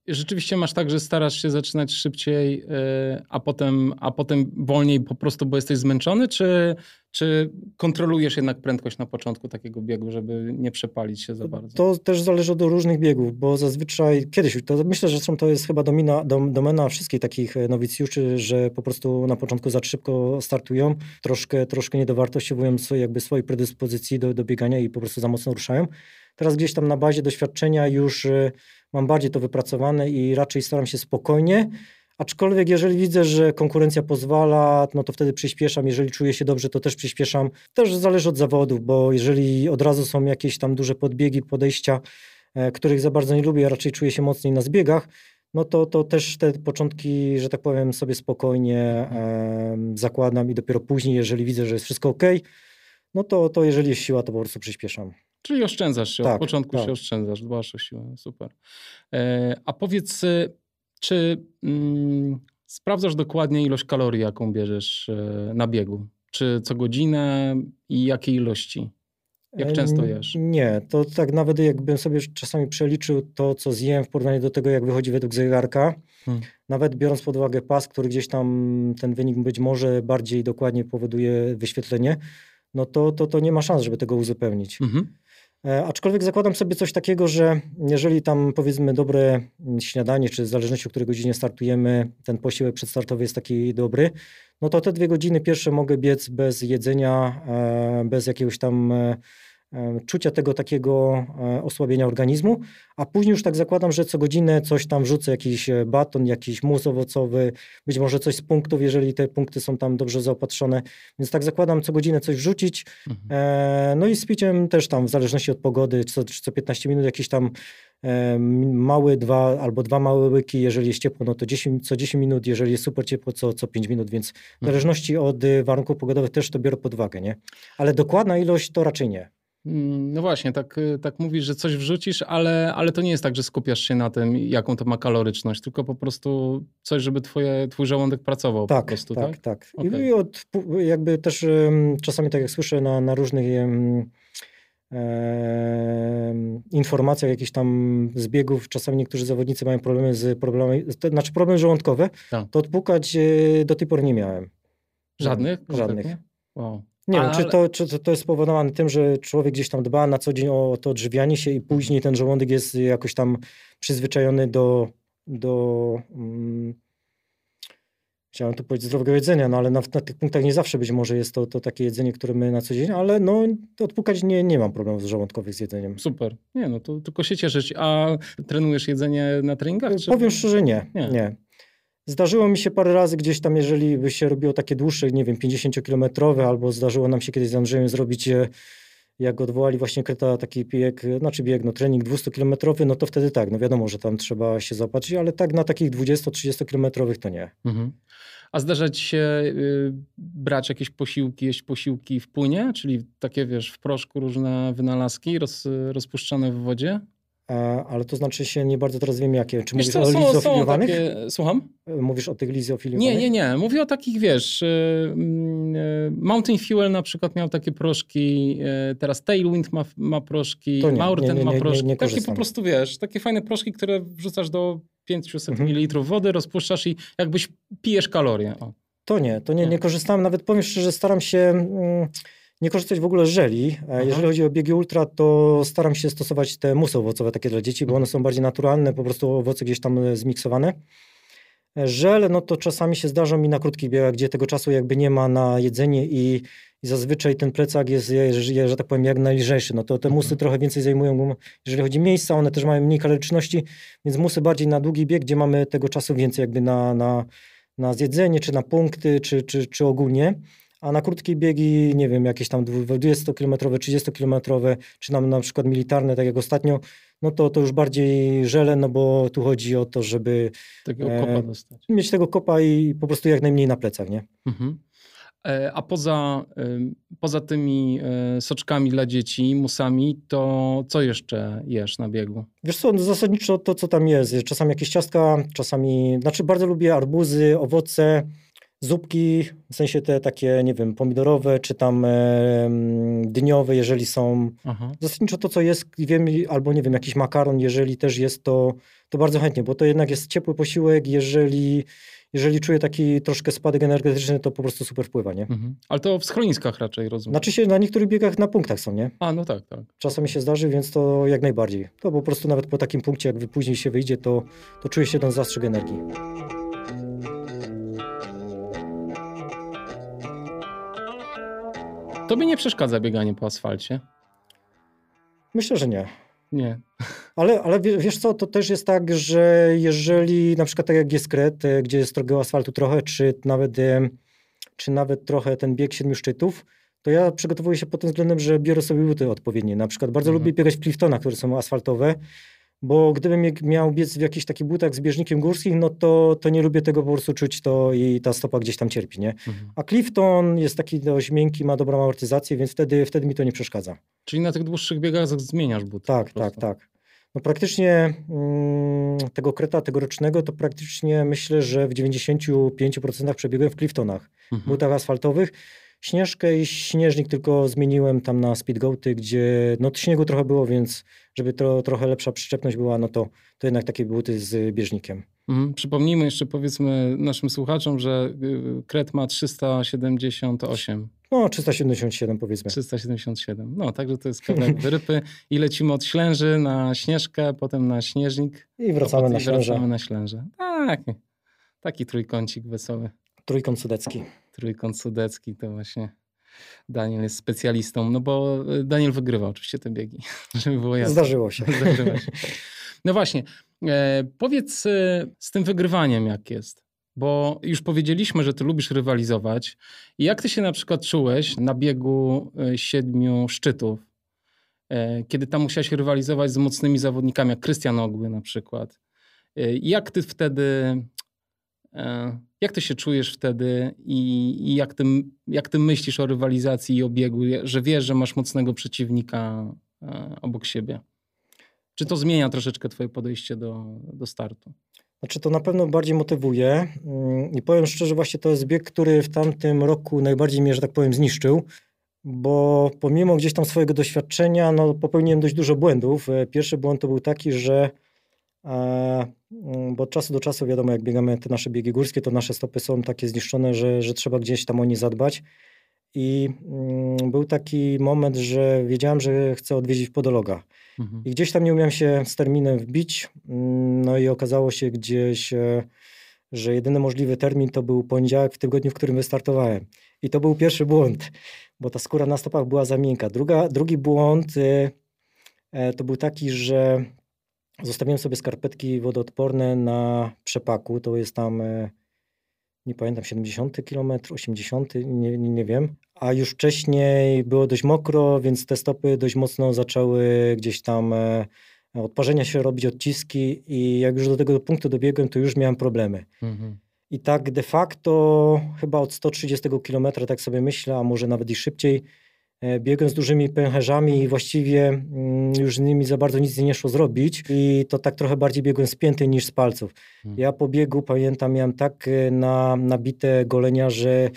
[SPEAKER 1] rzeczywiście masz tak, że starasz się zaczynać szybciej, e, a potem, a potem wolniej po prostu, bo jesteś zmęczony, czy, czy kontrolujesz jednak prędkość na początku takiego biegu, żeby nie przepalić się za bardzo?
[SPEAKER 2] To też zależy od różnych biegów, bo zazwyczaj kiedyś, to myślę, że to jest chyba domina, dom, domena wszystkich takich e, nowicjuszy, że po prostu na początku za szybko startują, troszkę, troszkę nie dowartościowują swoje, jakby swojej predyspozycji do, do biegania i po prostu za mocno ruszają. Teraz gdzieś tam na bazie doświadczenia już e, mam bardziej to wypracowane i raczej staram się spokojnie. Aczkolwiek jeżeli widzę, że konkurencja pozwala, no to wtedy przyspieszam. Jeżeli czuję się dobrze, to też przyspieszam. Też zależy od zawodów, bo jeżeli od razu są jakieś tam duże podbiegi, podejścia, e, których za bardzo nie lubię, a raczej czuję się mocniej na zbiegach, no to, to też te początki, że tak powiem, sobie spokojnie e, zakładam i dopiero później, jeżeli widzę, że jest wszystko ok, no to, to jeżeli jest siła, to po prostu przyspieszam.
[SPEAKER 1] Czyli oszczędzasz się, tak, od początku tak. się oszczędzasz, dbasz o siłę, super. E, a powiedz, e, czy mm, sprawdzasz dokładnie ilość kalorii, jaką bierzesz e, na biegu? Czy co godzinę i jakiej ilości? Jak często jesz?
[SPEAKER 2] Nie, to tak nawet jakbym sobie czasami przeliczył to, co zjem w porównaniu do tego, jak wychodzi według zegarka, hmm. nawet biorąc pod uwagę pas, który gdzieś tam ten wynik być może bardziej dokładnie powoduje wyświetlenie, no to, to, to nie ma szans, żeby tego uzupełnić. Mhm. E, aczkolwiek zakładam sobie coś takiego, że jeżeli tam powiedzmy dobre śniadanie, czy w zależności o której godzinie startujemy, ten posiłek przedstartowy jest taki dobry, no to te dwie godziny pierwsze mogę biec bez jedzenia, e, bez jakiegoś tam e, czucia tego takiego e, osłabienia organizmu, a później już tak zakładam, że co godzinę coś tam wrzucę, jakiś e, baton, jakiś mus owocowy, być może coś z punktów, jeżeli te punkty są tam dobrze zaopatrzone, więc tak zakładam co godzinę coś wrzucić, mhm. E, no i z piciem też tam w zależności od pogody, co, co 15 minut jakiś tam mały dwa albo dwa małe łyki, jeżeli jest ciepło, no to 10, co 10 minut, jeżeli jest super ciepło, co, co 5 minut, więc w mhm. zależności od warunków pogodowych też to biorę pod uwagę, nie? Ale dokładna ilość to raczej nie.
[SPEAKER 1] Mm, no właśnie, tak, y, tak mówisz, że coś wrzucisz, ale, ale to nie jest tak, że skupiasz się na tym, jaką to ma kaloryczność, tylko po prostu coś, żeby twoje, twój żołądek pracował
[SPEAKER 2] tak,
[SPEAKER 1] po prostu,
[SPEAKER 2] tak?
[SPEAKER 1] tak,
[SPEAKER 2] tak.
[SPEAKER 1] Okay.
[SPEAKER 2] I od, jakby też czasami tak jak słyszę na, na różnych informacjach jakichś tam zbiegów, czasami niektórzy zawodnicy mają problemy z problemami, znaczy problemy żołądkowe, tak. to odpukać e, do tej pory nie miałem.
[SPEAKER 1] Żadnych?
[SPEAKER 2] Żadnych. Wow. Nie wiem, czy to, czy to jest spowodowane tym, że człowiek gdzieś tam dba na co dzień o to odżywianie się i później ten żołądek jest jakoś tam przyzwyczajony do, do um, chciałem tu powiedzieć zdrowego jedzenia, no ale na, na, tych punktach nie zawsze być może jest to, to takie jedzenie, które my na co dzień, ale no odpukać nie, nie mam problemów żołądkowych z jedzeniem.
[SPEAKER 1] Super. Nie, no to tylko się cieszyć. A trenujesz jedzenie na treningach? Czy...
[SPEAKER 2] Powiem szczerze, nie. nie. nie. Zdarzyło mi się parę razy gdzieś tam, jeżeli by się robiło takie dłuższe, nie wiem, 50-kilometrowe, albo zdarzyło nam się kiedyś z Andrzejem zrobić, e, jak odwołali właśnie Kreta taki bieg, znaczy bieg, no trening 200-kilometrowy, no to wtedy tak, no wiadomo, że tam trzeba się zapatrzyć, ale tak na takich 20-30-kilometrowych to nie. Mhm.
[SPEAKER 1] A zdarza ci się y, brać jakieś posiłki, jeść posiłki w płynie, czyli takie, wiesz, w proszku różne wynalazki roz, rozpuszczane w wodzie?
[SPEAKER 2] Ale to znaczy się nie bardzo teraz wiem jakie. Czy mówisz co, o lizofiliowanych? Takie...
[SPEAKER 1] Słucham?
[SPEAKER 2] Mówisz o tych lizofiliowanych?
[SPEAKER 1] Nie, nie, nie. Mówię o takich, wiesz, y, y, Mountain Fuel na przykład miał takie proszki, teraz Tailwind ma, ma proszki, nie, Maurten nie, nie, ma proszki. takie po prostu, wiesz, takie fajne proszki, które wrzucasz do 500 mhm. ml wody, rozpuszczasz i jakbyś pijesz kalorie. O.
[SPEAKER 2] To nie, to nie, nie, korzystałem. Nawet powiem szczerze, staram się... Mm, nie korzystać w ogóle z żeli. E, Aha. Jeżeli chodzi o biegi ultra, to staram się stosować te musy owocowe takie dla dzieci, bo one są bardziej naturalne, po prostu owoce gdzieś tam e, zmiksowane. E, żel, no to czasami się zdarza mi na krótkich biegach, gdzie tego czasu jakby nie ma na jedzenie i, i zazwyczaj ten plecak jest, że, że tak powiem, jak najlżejszy. No to te musy mhm. trochę więcej zajmują, jeżeli chodzi o miejsca, one też mają mniej kaloryczności, więc musy bardziej na długi bieg, gdzie mamy tego czasu więcej jakby na, na, na zjedzenie, czy na punkty, czy, czy, czy ogólnie a na krótkie biegi, nie wiem, jakieś tam 20-kilometrowe, 30-kilometrowe, czy nam na przykład militarne, tak jak ostatnio, no to, to już bardziej żele, no bo tu chodzi o to, żeby
[SPEAKER 1] Takiego e,
[SPEAKER 2] mieć tego kopa i po prostu jak najmniej na plecach, nie? Mhm.
[SPEAKER 1] E, a poza, poza tymi e, soczkami dla dzieci, musami, to co jeszcze jesz na biegu?
[SPEAKER 2] Wiesz co, no zasadniczo to, co tam jest. Czasami jakieś ciastka, czasami, znaczy bardzo lubię arbuzy, owoce, Zupki, w sensie te takie, nie wiem, pomidorowe, czy tam e, dyniowe, jeżeli są. Aha. Zasadniczo to, co jest, wiem, albo nie wiem, jakiś makaron, jeżeli też jest, to, to bardzo chętnie, bo to jednak jest ciepły posiłek, jeżeli, jeżeli czuję taki troszkę spadek energetyczny, to po prostu super wpływa, nie? Mhm.
[SPEAKER 1] Ale to w schroniskach raczej, rozumiem.
[SPEAKER 2] Znaczy się na niektórych biegach na punktach są, nie?
[SPEAKER 1] A, no tak, tak.
[SPEAKER 2] Czasami się zdarzy, więc to jak najbardziej. To po prostu nawet po takim punkcie, jak później się wyjdzie, to, to czuje się ten zastrzyk energii.
[SPEAKER 1] Tobie nie przeszkadza bieganie po asfalcie?
[SPEAKER 2] Myślę, że nie.
[SPEAKER 1] Nie.
[SPEAKER 2] Ale, ale wiesz co, to też jest tak, że jeżeli na przykład tak jak jest Kret, e, gdzie jest drogiego asfaltu trochę, czy nawet, e, czy nawet trochę ten bieg siedmiu szczytów, to ja przygotowuję się pod tym względem, że biorę sobie buty odpowiednie. Na przykład bardzo mhm. lubię biegać w Cliftonach, które są asfaltowe, bo gdybym miał biec w jakichś takich butach z bieżnikiem górskim, no to, to nie lubię tego po prostu czuć to i ta stopa gdzieś tam cierpi, nie? Mhm. A Clifton jest taki dość miękki, ma dobrą amortyzację, więc wtedy, wtedy mi to nie przeszkadza.
[SPEAKER 1] Czyli na tych dłuższych biegach zmieniasz buty?
[SPEAKER 2] Tak, tak, tak. No praktycznie mm, tego kreta tegorocznego to praktycznie myślę, że w 95% przebiegłem w Cliftonach, mhm. butach asfaltowych. Śnieżkę i śnieżnik tylko zmieniłem tam na speedgoaty, gdzie no śniegu trochę było, więc żeby to, trochę lepsza przyczepność była, no to, to jednak takie buty z bieżnikiem.
[SPEAKER 1] Mhm. Przypomnijmy jeszcze powiedzmy naszym słuchaczom, że y, Kret ma 378.
[SPEAKER 2] No, 377 powiedzmy.
[SPEAKER 1] 377. No, także to jest kawałek wyrypy. I lecimy od Ślęży na Śnieżkę, potem na Śnieżnik.
[SPEAKER 2] I wracamy na Ślężę.
[SPEAKER 1] wracamy na Ślężę. Tak, taki trójkącik wesoły.
[SPEAKER 2] Trójkąt sudecki.
[SPEAKER 1] Trójkąt sudecki to właśnie Daniel jest specjalistą, no bo e, Daniel wygrywa oczywiście te biegi, żeby było jasne.
[SPEAKER 2] Zdarzyło się. Zdarzyło się.
[SPEAKER 1] No właśnie, e, powiedz e, z tym wygrywaniem jak jest, bo już powiedzieliśmy, że ty lubisz rywalizować. I jak ty się na przykład czułeś na biegu siedmiu szczytów, kiedy tam musiałeś rywalizować z mocnymi zawodnikami, jak Krystian Ogły na przykład. Jak ty wtedy jak ty się czujesz wtedy i, i jak, ty, jak ty myślisz o rywalizacji i o biegu, że wiesz, że masz mocnego przeciwnika e, obok siebie? Czy to zmienia troszeczkę twoje podejście do, do startu?
[SPEAKER 2] Znaczy to na pewno bardziej motywuje mm, i powiem szczerze, właśnie to jest bieg, który w tamtym roku najbardziej mnie, że tak powiem, zniszczył, bo pomimo gdzieś tam swojego doświadczenia, no popełniłem dość dużo błędów. E, pierwszy błąd to był taki, że e, bo od czasu do czasu wiadomo, jak biegamy te nasze biegi górskie, to nasze stopy są takie zniszczone, że, że trzeba gdzieś tam o nie zadbać. I mm, był taki moment, że wiedziałem, że chcę odwiedzić podologa. Mhm. I gdzieś tam nie umiałem się z terminem wbić. Mm, no i okazało się gdzieś, e, że jedyny możliwy termin to był poniedziałek w tygodniu, w którym wystartowałem. I to był pierwszy błąd, bo ta skóra na stopach była za miękka. Druga, drugi błąd e, e, to był taki, że zostawiłem sobie skarpetki wodoodporne na przepaku. To jest tam nie pamiętam, 70 km, 80, nie, nie, wiem. A już wcześniej było dość mokro, więc te stopy dość mocno zaczęły gdzieś tam e, odparzenia się robić, odciski i jak już do tego punktu dobiegłem, to już miałem problemy. Mhm. I tak de facto chyba od 130 km, tak sobie myślę, a może nawet i szybciej, E, biegłem z dużymi pęcherzami i właściwie mm, już z nimi za bardzo nic nie szło zrobić i to tak trochę bardziej biegłem spięty niż z palców. Hmm. Ja po biegu pamiętam, miałem tak e, na, nabite golenia, że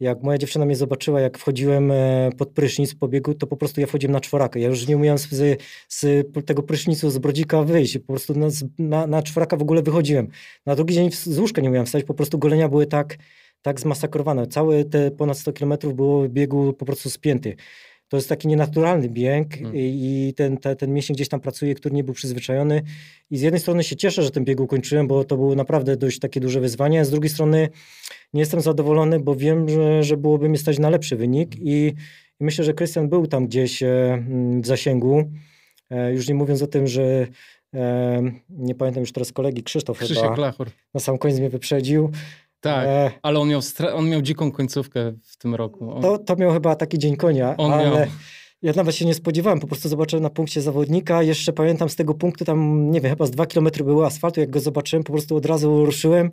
[SPEAKER 2] jak moja dziewczyna mnie zobaczyła, jak wchodziłem e, pod prysznic po biegu, to po prostu ja wchodziłem na czworakę. Ja już nie umiałem z, z tego prysznicu, z brodzika wyjść. Po prostu na, na, na czworaka w ogóle wychodziłem. Na drugi dzień z łóżka nie umiałem wstać, po prostu golenia były tak tak zmasakrowane. Całe te ponad 100 km było w biegu po prostu spięty. To jest taki nienaturalny bieg hmm. i ten, te, ten mięsień gdzieś tam pracuje, który nie był przyzwyczajony. I z jednej strony się cieszę, że ten bieg ukończyłem, bo to było naprawdę dość takie duże wyzwanie, z drugiej strony nie jestem zadowolony, bo wiem, że, że byłoby mi stać na lepszy wynik i, i myślę, że Krystian był tam gdzieś e, w zasięgu. E, już nie mówiąc o tym, że e, nie pamiętam już teraz kolegi, Krzysztof
[SPEAKER 1] Krzysiek chyba Lachor.
[SPEAKER 2] na sam koniec mnie wyprzedził.
[SPEAKER 1] Tak, e... ale on miał, on miał dziką końcówkę w tym roku.
[SPEAKER 2] On... To, to miał chyba taki dzień konia, on ale miał. ja nawet się nie spodziewałem, po prostu zobaczyłem na punkcie zawodnika, jeszcze pamiętam z tego punktu tam, nie wiem, chyba z dwa kilometry było asfaltu, jak go zobaczyłem, po prostu od razu ruszyłem,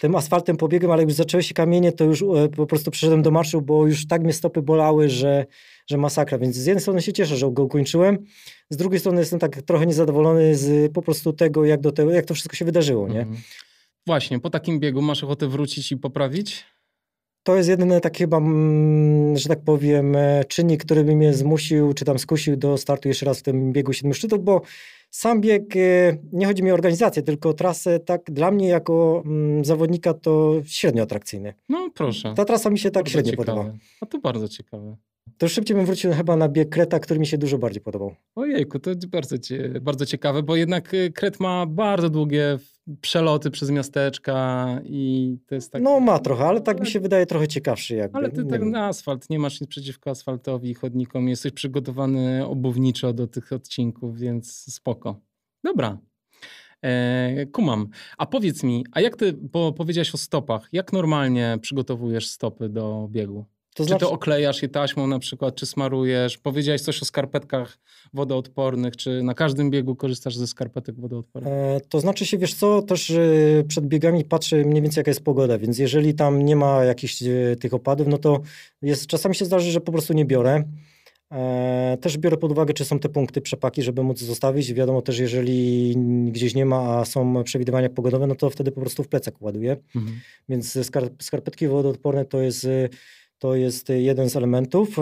[SPEAKER 2] tym asfaltem pobiegłem, ale jak już zaczęły się kamienie, to już e, po prostu przeszedłem do marszu, bo już tak mnie stopy bolały, że, że masakra, więc z jednej strony się cieszę, że go ukończyłem, z drugiej strony jestem tak trochę niezadowolony z po prostu tego, jak, do tego, jak to wszystko się wydarzyło, nie? -hmm.
[SPEAKER 1] Właśnie, po takim biegu masz ochotę wrócić i poprawić?
[SPEAKER 2] To jest jedyny taki chyba, mm, że tak powiem, e, czynnik, który by mnie zmusił, czy tam skusił do startu jeszcze raz w tym biegu siedmiu szczytów, bo sam bieg, e, nie chodzi mi o organizację, tylko trasę, tak dla mnie jako mm, zawodnika to średnio atrakcyjny.
[SPEAKER 1] No proszę.
[SPEAKER 2] Ta trasa mi się tak bardzo średnio ciekawe. podoba.
[SPEAKER 1] A to bardzo ciekawe.
[SPEAKER 2] To szybciej bym wrócił chyba na bieg Kreta, który mi się dużo bardziej podobał.
[SPEAKER 1] Ojejku, to bardzo, bardzo ciekawe, bo jednak e, Kret ma bardzo długie przeloty przez miasteczka i to jest tak...
[SPEAKER 2] No ma trochę, ale tak mi się wydaje trochę ciekawszy jakby.
[SPEAKER 1] Ale ty tak na asfalt, nie masz nic przeciwko asfaltowi, chodnikom, jesteś przygotowany obuwniczo do tych odcinków, więc spoko. Dobra, e, kumam. A powiedz mi, a jak ty, bo powiedziałeś o stopach, jak normalnie przygotowujesz stopy do biegu? To znaczy... Czy to oklejasz je taśmą na przykład, czy smarujesz? Powiedziałeś coś o skarpetkach wodoodpornych, czy na każdym biegu korzystasz ze skarpetek wodoodpornych? E,
[SPEAKER 2] to znaczy się, wiesz co, też y, przed biegami patrzę mniej więcej jaka jest pogoda, więc jeżeli tam nie ma jakichś y, tych opadów, no to jest, czasami się zdarzy, że po prostu nie biorę. E, też biorę pod uwagę, czy są te punkty przepaki, żeby móc zostawić. Wiadomo też, jeżeli gdzieś nie ma, a są przewidywania pogodowe, no to wtedy po prostu w plecak ładuję. Mhm. Więc skarpetki wodoodporne to jest y, to jest jeden z elementów.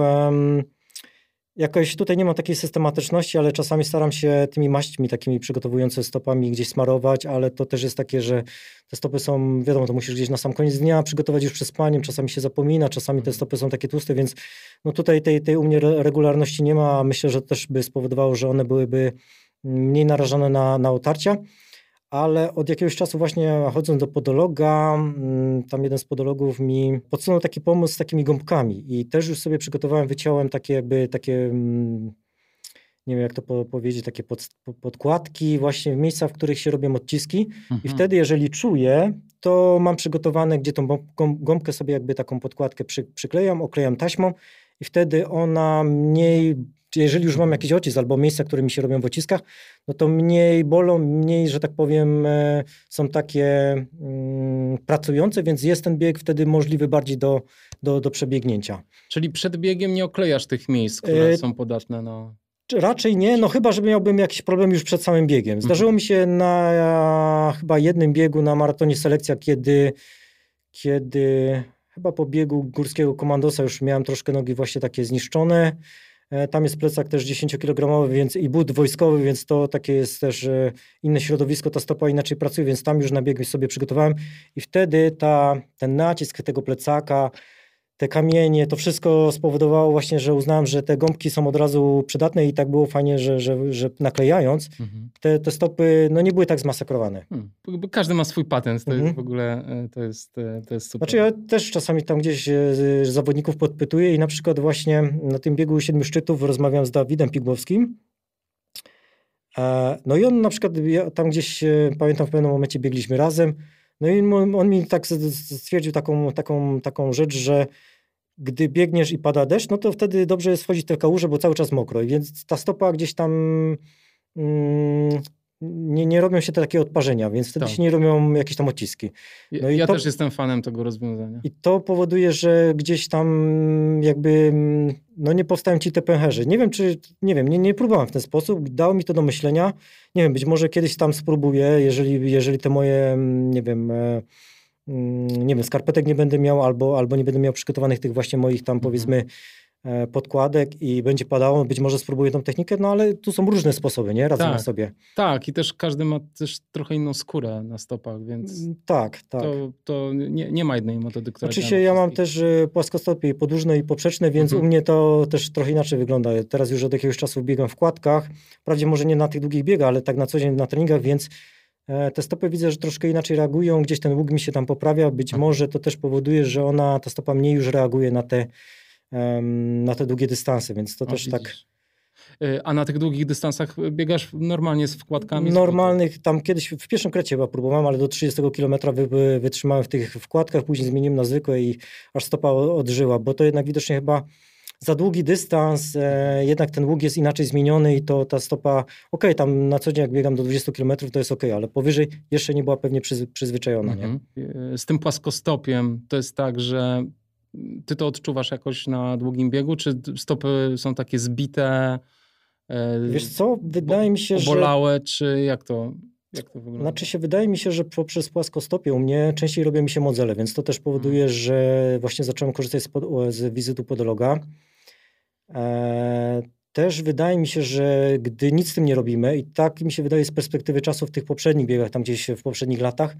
[SPEAKER 2] Jakoś tutaj nie ma takiej systematyczności, ale czasami staram się tymi maśćmi takimi przygotowującymi stopami gdzieś smarować, ale to też jest takie, że te stopy są, wiadomo, to musisz gdzieś na sam koniec dnia przygotować już przez spaniem, czasami się zapomina, czasami te mhm. stopy są takie tłuste, więc no tutaj tej, tej u mnie regularności nie ma, myślę, że też by spowodowało, że one byłyby mniej narażone na, na otarcia ale od jakiegoś czasu właśnie chodząc do podologa, mm, tam jeden z podologów mi podsunął taki pomysł z takimi gąbkami i też już sobie przygotowałem, wyciąłem takie jakby takie, mm, nie wiem jak to powiedzieć, takie pod, podkładki właśnie w miejscach, w których się robią odciski mhm. i wtedy jeżeli czuję, to mam przygotowane, gdzie tą gąbkę sobie jakby taką podkładkę przy, przyklejam, oklejam taśmą i wtedy ona mniej czy jeżeli już mam jakiś odcisk albo miejsca, które mi się robią w odciskach, no to mniej bolą, mniej, że tak powiem, e, są takie mm, pracujące, więc jest ten bieg wtedy możliwy bardziej do, do, do przebiegnięcia.
[SPEAKER 1] Czyli przed biegiem nie oklejasz tych miejsc, które e... są podatne na...
[SPEAKER 2] Raczej nie, no chyba, że miałbym jakiś problem już przed samym biegiem. Zdarzyło mi się na chyba jednym biegu na maratonie selekcja, kiedy, kiedy chyba po biegu górskiego komandosa już miałem troszkę nogi właśnie takie zniszczone. E, tam jest plecak też 10-kilogramowy, więc i but wojskowy, więc to takie jest też e, inne środowisko, ta stopa inaczej pracuje, więc tam już na bieg sobie przygotowałem. I wtedy ta, ten nacisk tego plecaka, te kamienie, to wszystko spowodowało właśnie, że uznałem, że te gąbki są od razu przydatne i tak było fajnie, że, że, że naklejając, mhm. te, te stopy no nie były tak zmasakrowane. Hmm.
[SPEAKER 1] Każdy ma swój patent, to mhm. jest w ogóle, e, to jest, e, to jest super.
[SPEAKER 2] Znaczy ja też czasami tam gdzieś e, zawodników podpytuję i na przykład właśnie na tym biegu siedmiu szczytów rozmawiam z Dawidem Pigłowskim, no i on na przykład, ja tam gdzieś, pamiętam w pewnym momencie biegliśmy razem, no i on mi tak stwierdził taką, taką, taką rzecz, że gdy biegniesz i pada deszcz, no to wtedy dobrze jest wchodzić w te kałuże, bo cały czas mokro, więc ta stopa gdzieś tam mm, nie, nie robią się te takie odparzenia, więc wtedy tak. się nie robią jakieś tam odciski.
[SPEAKER 1] No ja to, też jestem fanem tego rozwiązania.
[SPEAKER 2] I to powoduje, że gdzieś tam jakby no nie powstają ci te pęcherze. Nie wiem, czy, nie wiem, nie, nie próbowałem w ten sposób, dało mi to do myślenia. Nie wiem, być może kiedyś tam spróbuję, jeżeli, jeżeli te moje, nie wiem... E, Mm, nie wiem, skarpetek nie będę miał albo, albo nie będę miał przygotowanych tych właśnie moich tam mhm. powiedzmy podkładek i będzie padało, być może spróbuję tą technikę, no ale tu są różne sposoby, nie? Radzę
[SPEAKER 1] tak,
[SPEAKER 2] sobie.
[SPEAKER 1] Tak, i też każdy ma też trochę inną skórę na stopach, więc
[SPEAKER 2] mm, tak, tak.
[SPEAKER 1] to, to nie, nie ma jednej metody, która
[SPEAKER 2] Oczywiście ja mam też e, płaskostopie podłużne i poprzeczne, więc mhm. u mnie to też trochę inaczej wygląda. Teraz już od jakiegoś czasu biegam w kładkach, wprawdzie może nie na tych długich biegach, ale tak na co dzień na treningach, więc E, te stopy widzę, że troszkę inaczej reagują, gdzieś ten łuk mi się tam poprawia, być mhm. może to też powoduje, że ona, ta stopa mniej już reaguje na te, na te długie dystanse, więc to o, też tak widzisz.
[SPEAKER 1] tak... A na tych długich dystansach biegasz normalnie z wkładkami?
[SPEAKER 2] Normalnych, tam kiedyś w pierwszym krecie chyba próbowałem, ale do 30 km wy, wytrzymałem w tych wkładkach, później zmieniłem na zwykłe i aż stopa odżyła, bo to jednak widocznie chyba za długi dystans, e, jednak ten łuk jest inaczej zmieniony i to ta stopa, ok, tam na co dzień jak biegam do 20 km to jest ok, ale powyżej jeszcze nie była pewnie przyz, przyzwyczajona. Mhm.
[SPEAKER 1] Nie? Z tym płaskostopiem to jest tak, że ty to odczuwasz jakoś na długim biegu, czy stopy są takie zbite?
[SPEAKER 2] E, Wiesz co, wydaje mi się,
[SPEAKER 1] obolałe, że... czy jak to, jak to wygląda?
[SPEAKER 2] Znaczy się, wydaje mi się, że poprzez płaskostopie u mnie częściej robią mi się modzele, więc to też powoduje, hmm. że właśnie zacząłem korzystać z, pod, z wizytu podologa. E, też wydaje mi się, że gdy nic z tym nie robimy, i tak mi się wydaje z perspektywy czasu w tych poprzednich biegach, tam gdzieś w poprzednich latach,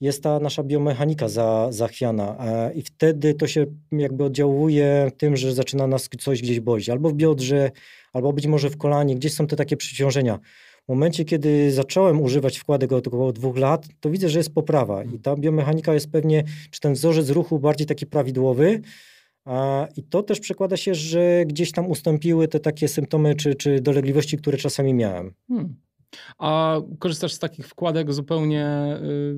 [SPEAKER 2] jest ta nasza biomechanika za, zachwiana e, i wtedy to się jakby oddziałuje tym, że zaczyna nas coś gdzieś bolić, albo w biodrze, albo być może w kolanie, gdzieś są te takie przyciążenia. W momencie, kiedy zacząłem używać wkładek od około dwóch lat, to widzę, że jest poprawa i ta biomechanika jest pewnie, czy ten wzorzec ruchu bardziej taki prawidłowy, i to też przekłada się, że gdzieś tam ustąpiły te takie symptomy czy, czy dolegliwości, które czasami miałem. Hmm.
[SPEAKER 1] A korzystasz z takich wkładek zupełnie y,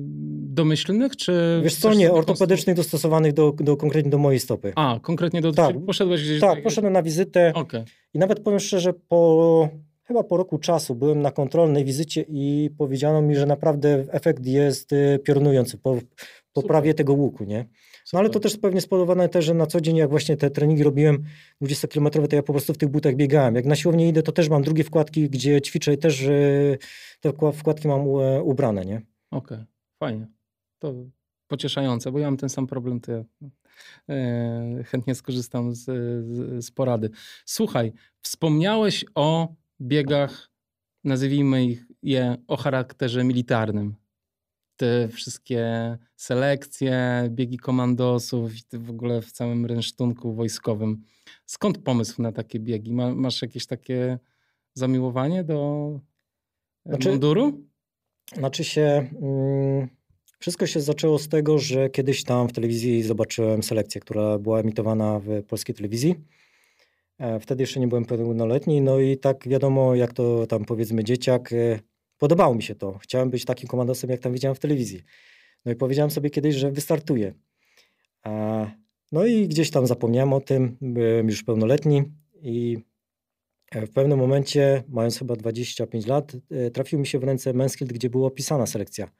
[SPEAKER 1] domyślnych, czy...
[SPEAKER 2] Wiesz co, nie, ortopedycznych prostu... dostosowanych do, do, konkretnie do mojej stopy.
[SPEAKER 1] A, konkretnie do... Tak, poszedłeś gdzieś...
[SPEAKER 2] Tak, poszedłem na wizytę okay. i nawet powiem szczerze, po chyba po roku czasu byłem na kontrolnej wizycie i powiedziano mi, że naprawdę efekt jest y, piorunujący po poprawie tego łuku, nie? No ale to też pewnie spowodowane też, że na co dzień jak właśnie te treningi robiłem 20-kilometrowe, to ja po prostu w tych butach biegałem. Jak na siłownię idę, to też mam drugie wkładki, gdzie ćwiczę i też te wkładki mam ubrane, nie?
[SPEAKER 1] Okej, okay. fajnie. To pocieszające, bo ja mam ten sam problem, to ja e, chętnie skorzystam z, z, z porady. Słuchaj, wspomniałeś o biegach, nazwijmy ich je o charakterze militarnym te wszystkie selekcje, biegi komandosów i w ogóle w całym rynsztunku wojskowym. Skąd pomysł na takie biegi? masz jakieś takie zamiłowanie do e, znaczy, munduru?
[SPEAKER 2] Znaczy się, mm, wszystko się zaczęło z tego, że kiedyś tam w telewizji zobaczyłem selekcję, która była emitowana w polskiej telewizji. E, wtedy jeszcze nie byłem pełnoletni, no i tak wiadomo, jak to tam powiedzmy dzieciak, e, Podobało mi się to. Chciałem być takim komandosem, jak tam widziałem w telewizji. No i powiedziałem sobie kiedyś, że wystartuję. No i gdzieś tam zapomniałem o tym, byłem już pełnoletni i w pewnym momencie, mając chyba 25 lat, trafił mi się w ręce Mansfield, gdzie była opisana selekcja.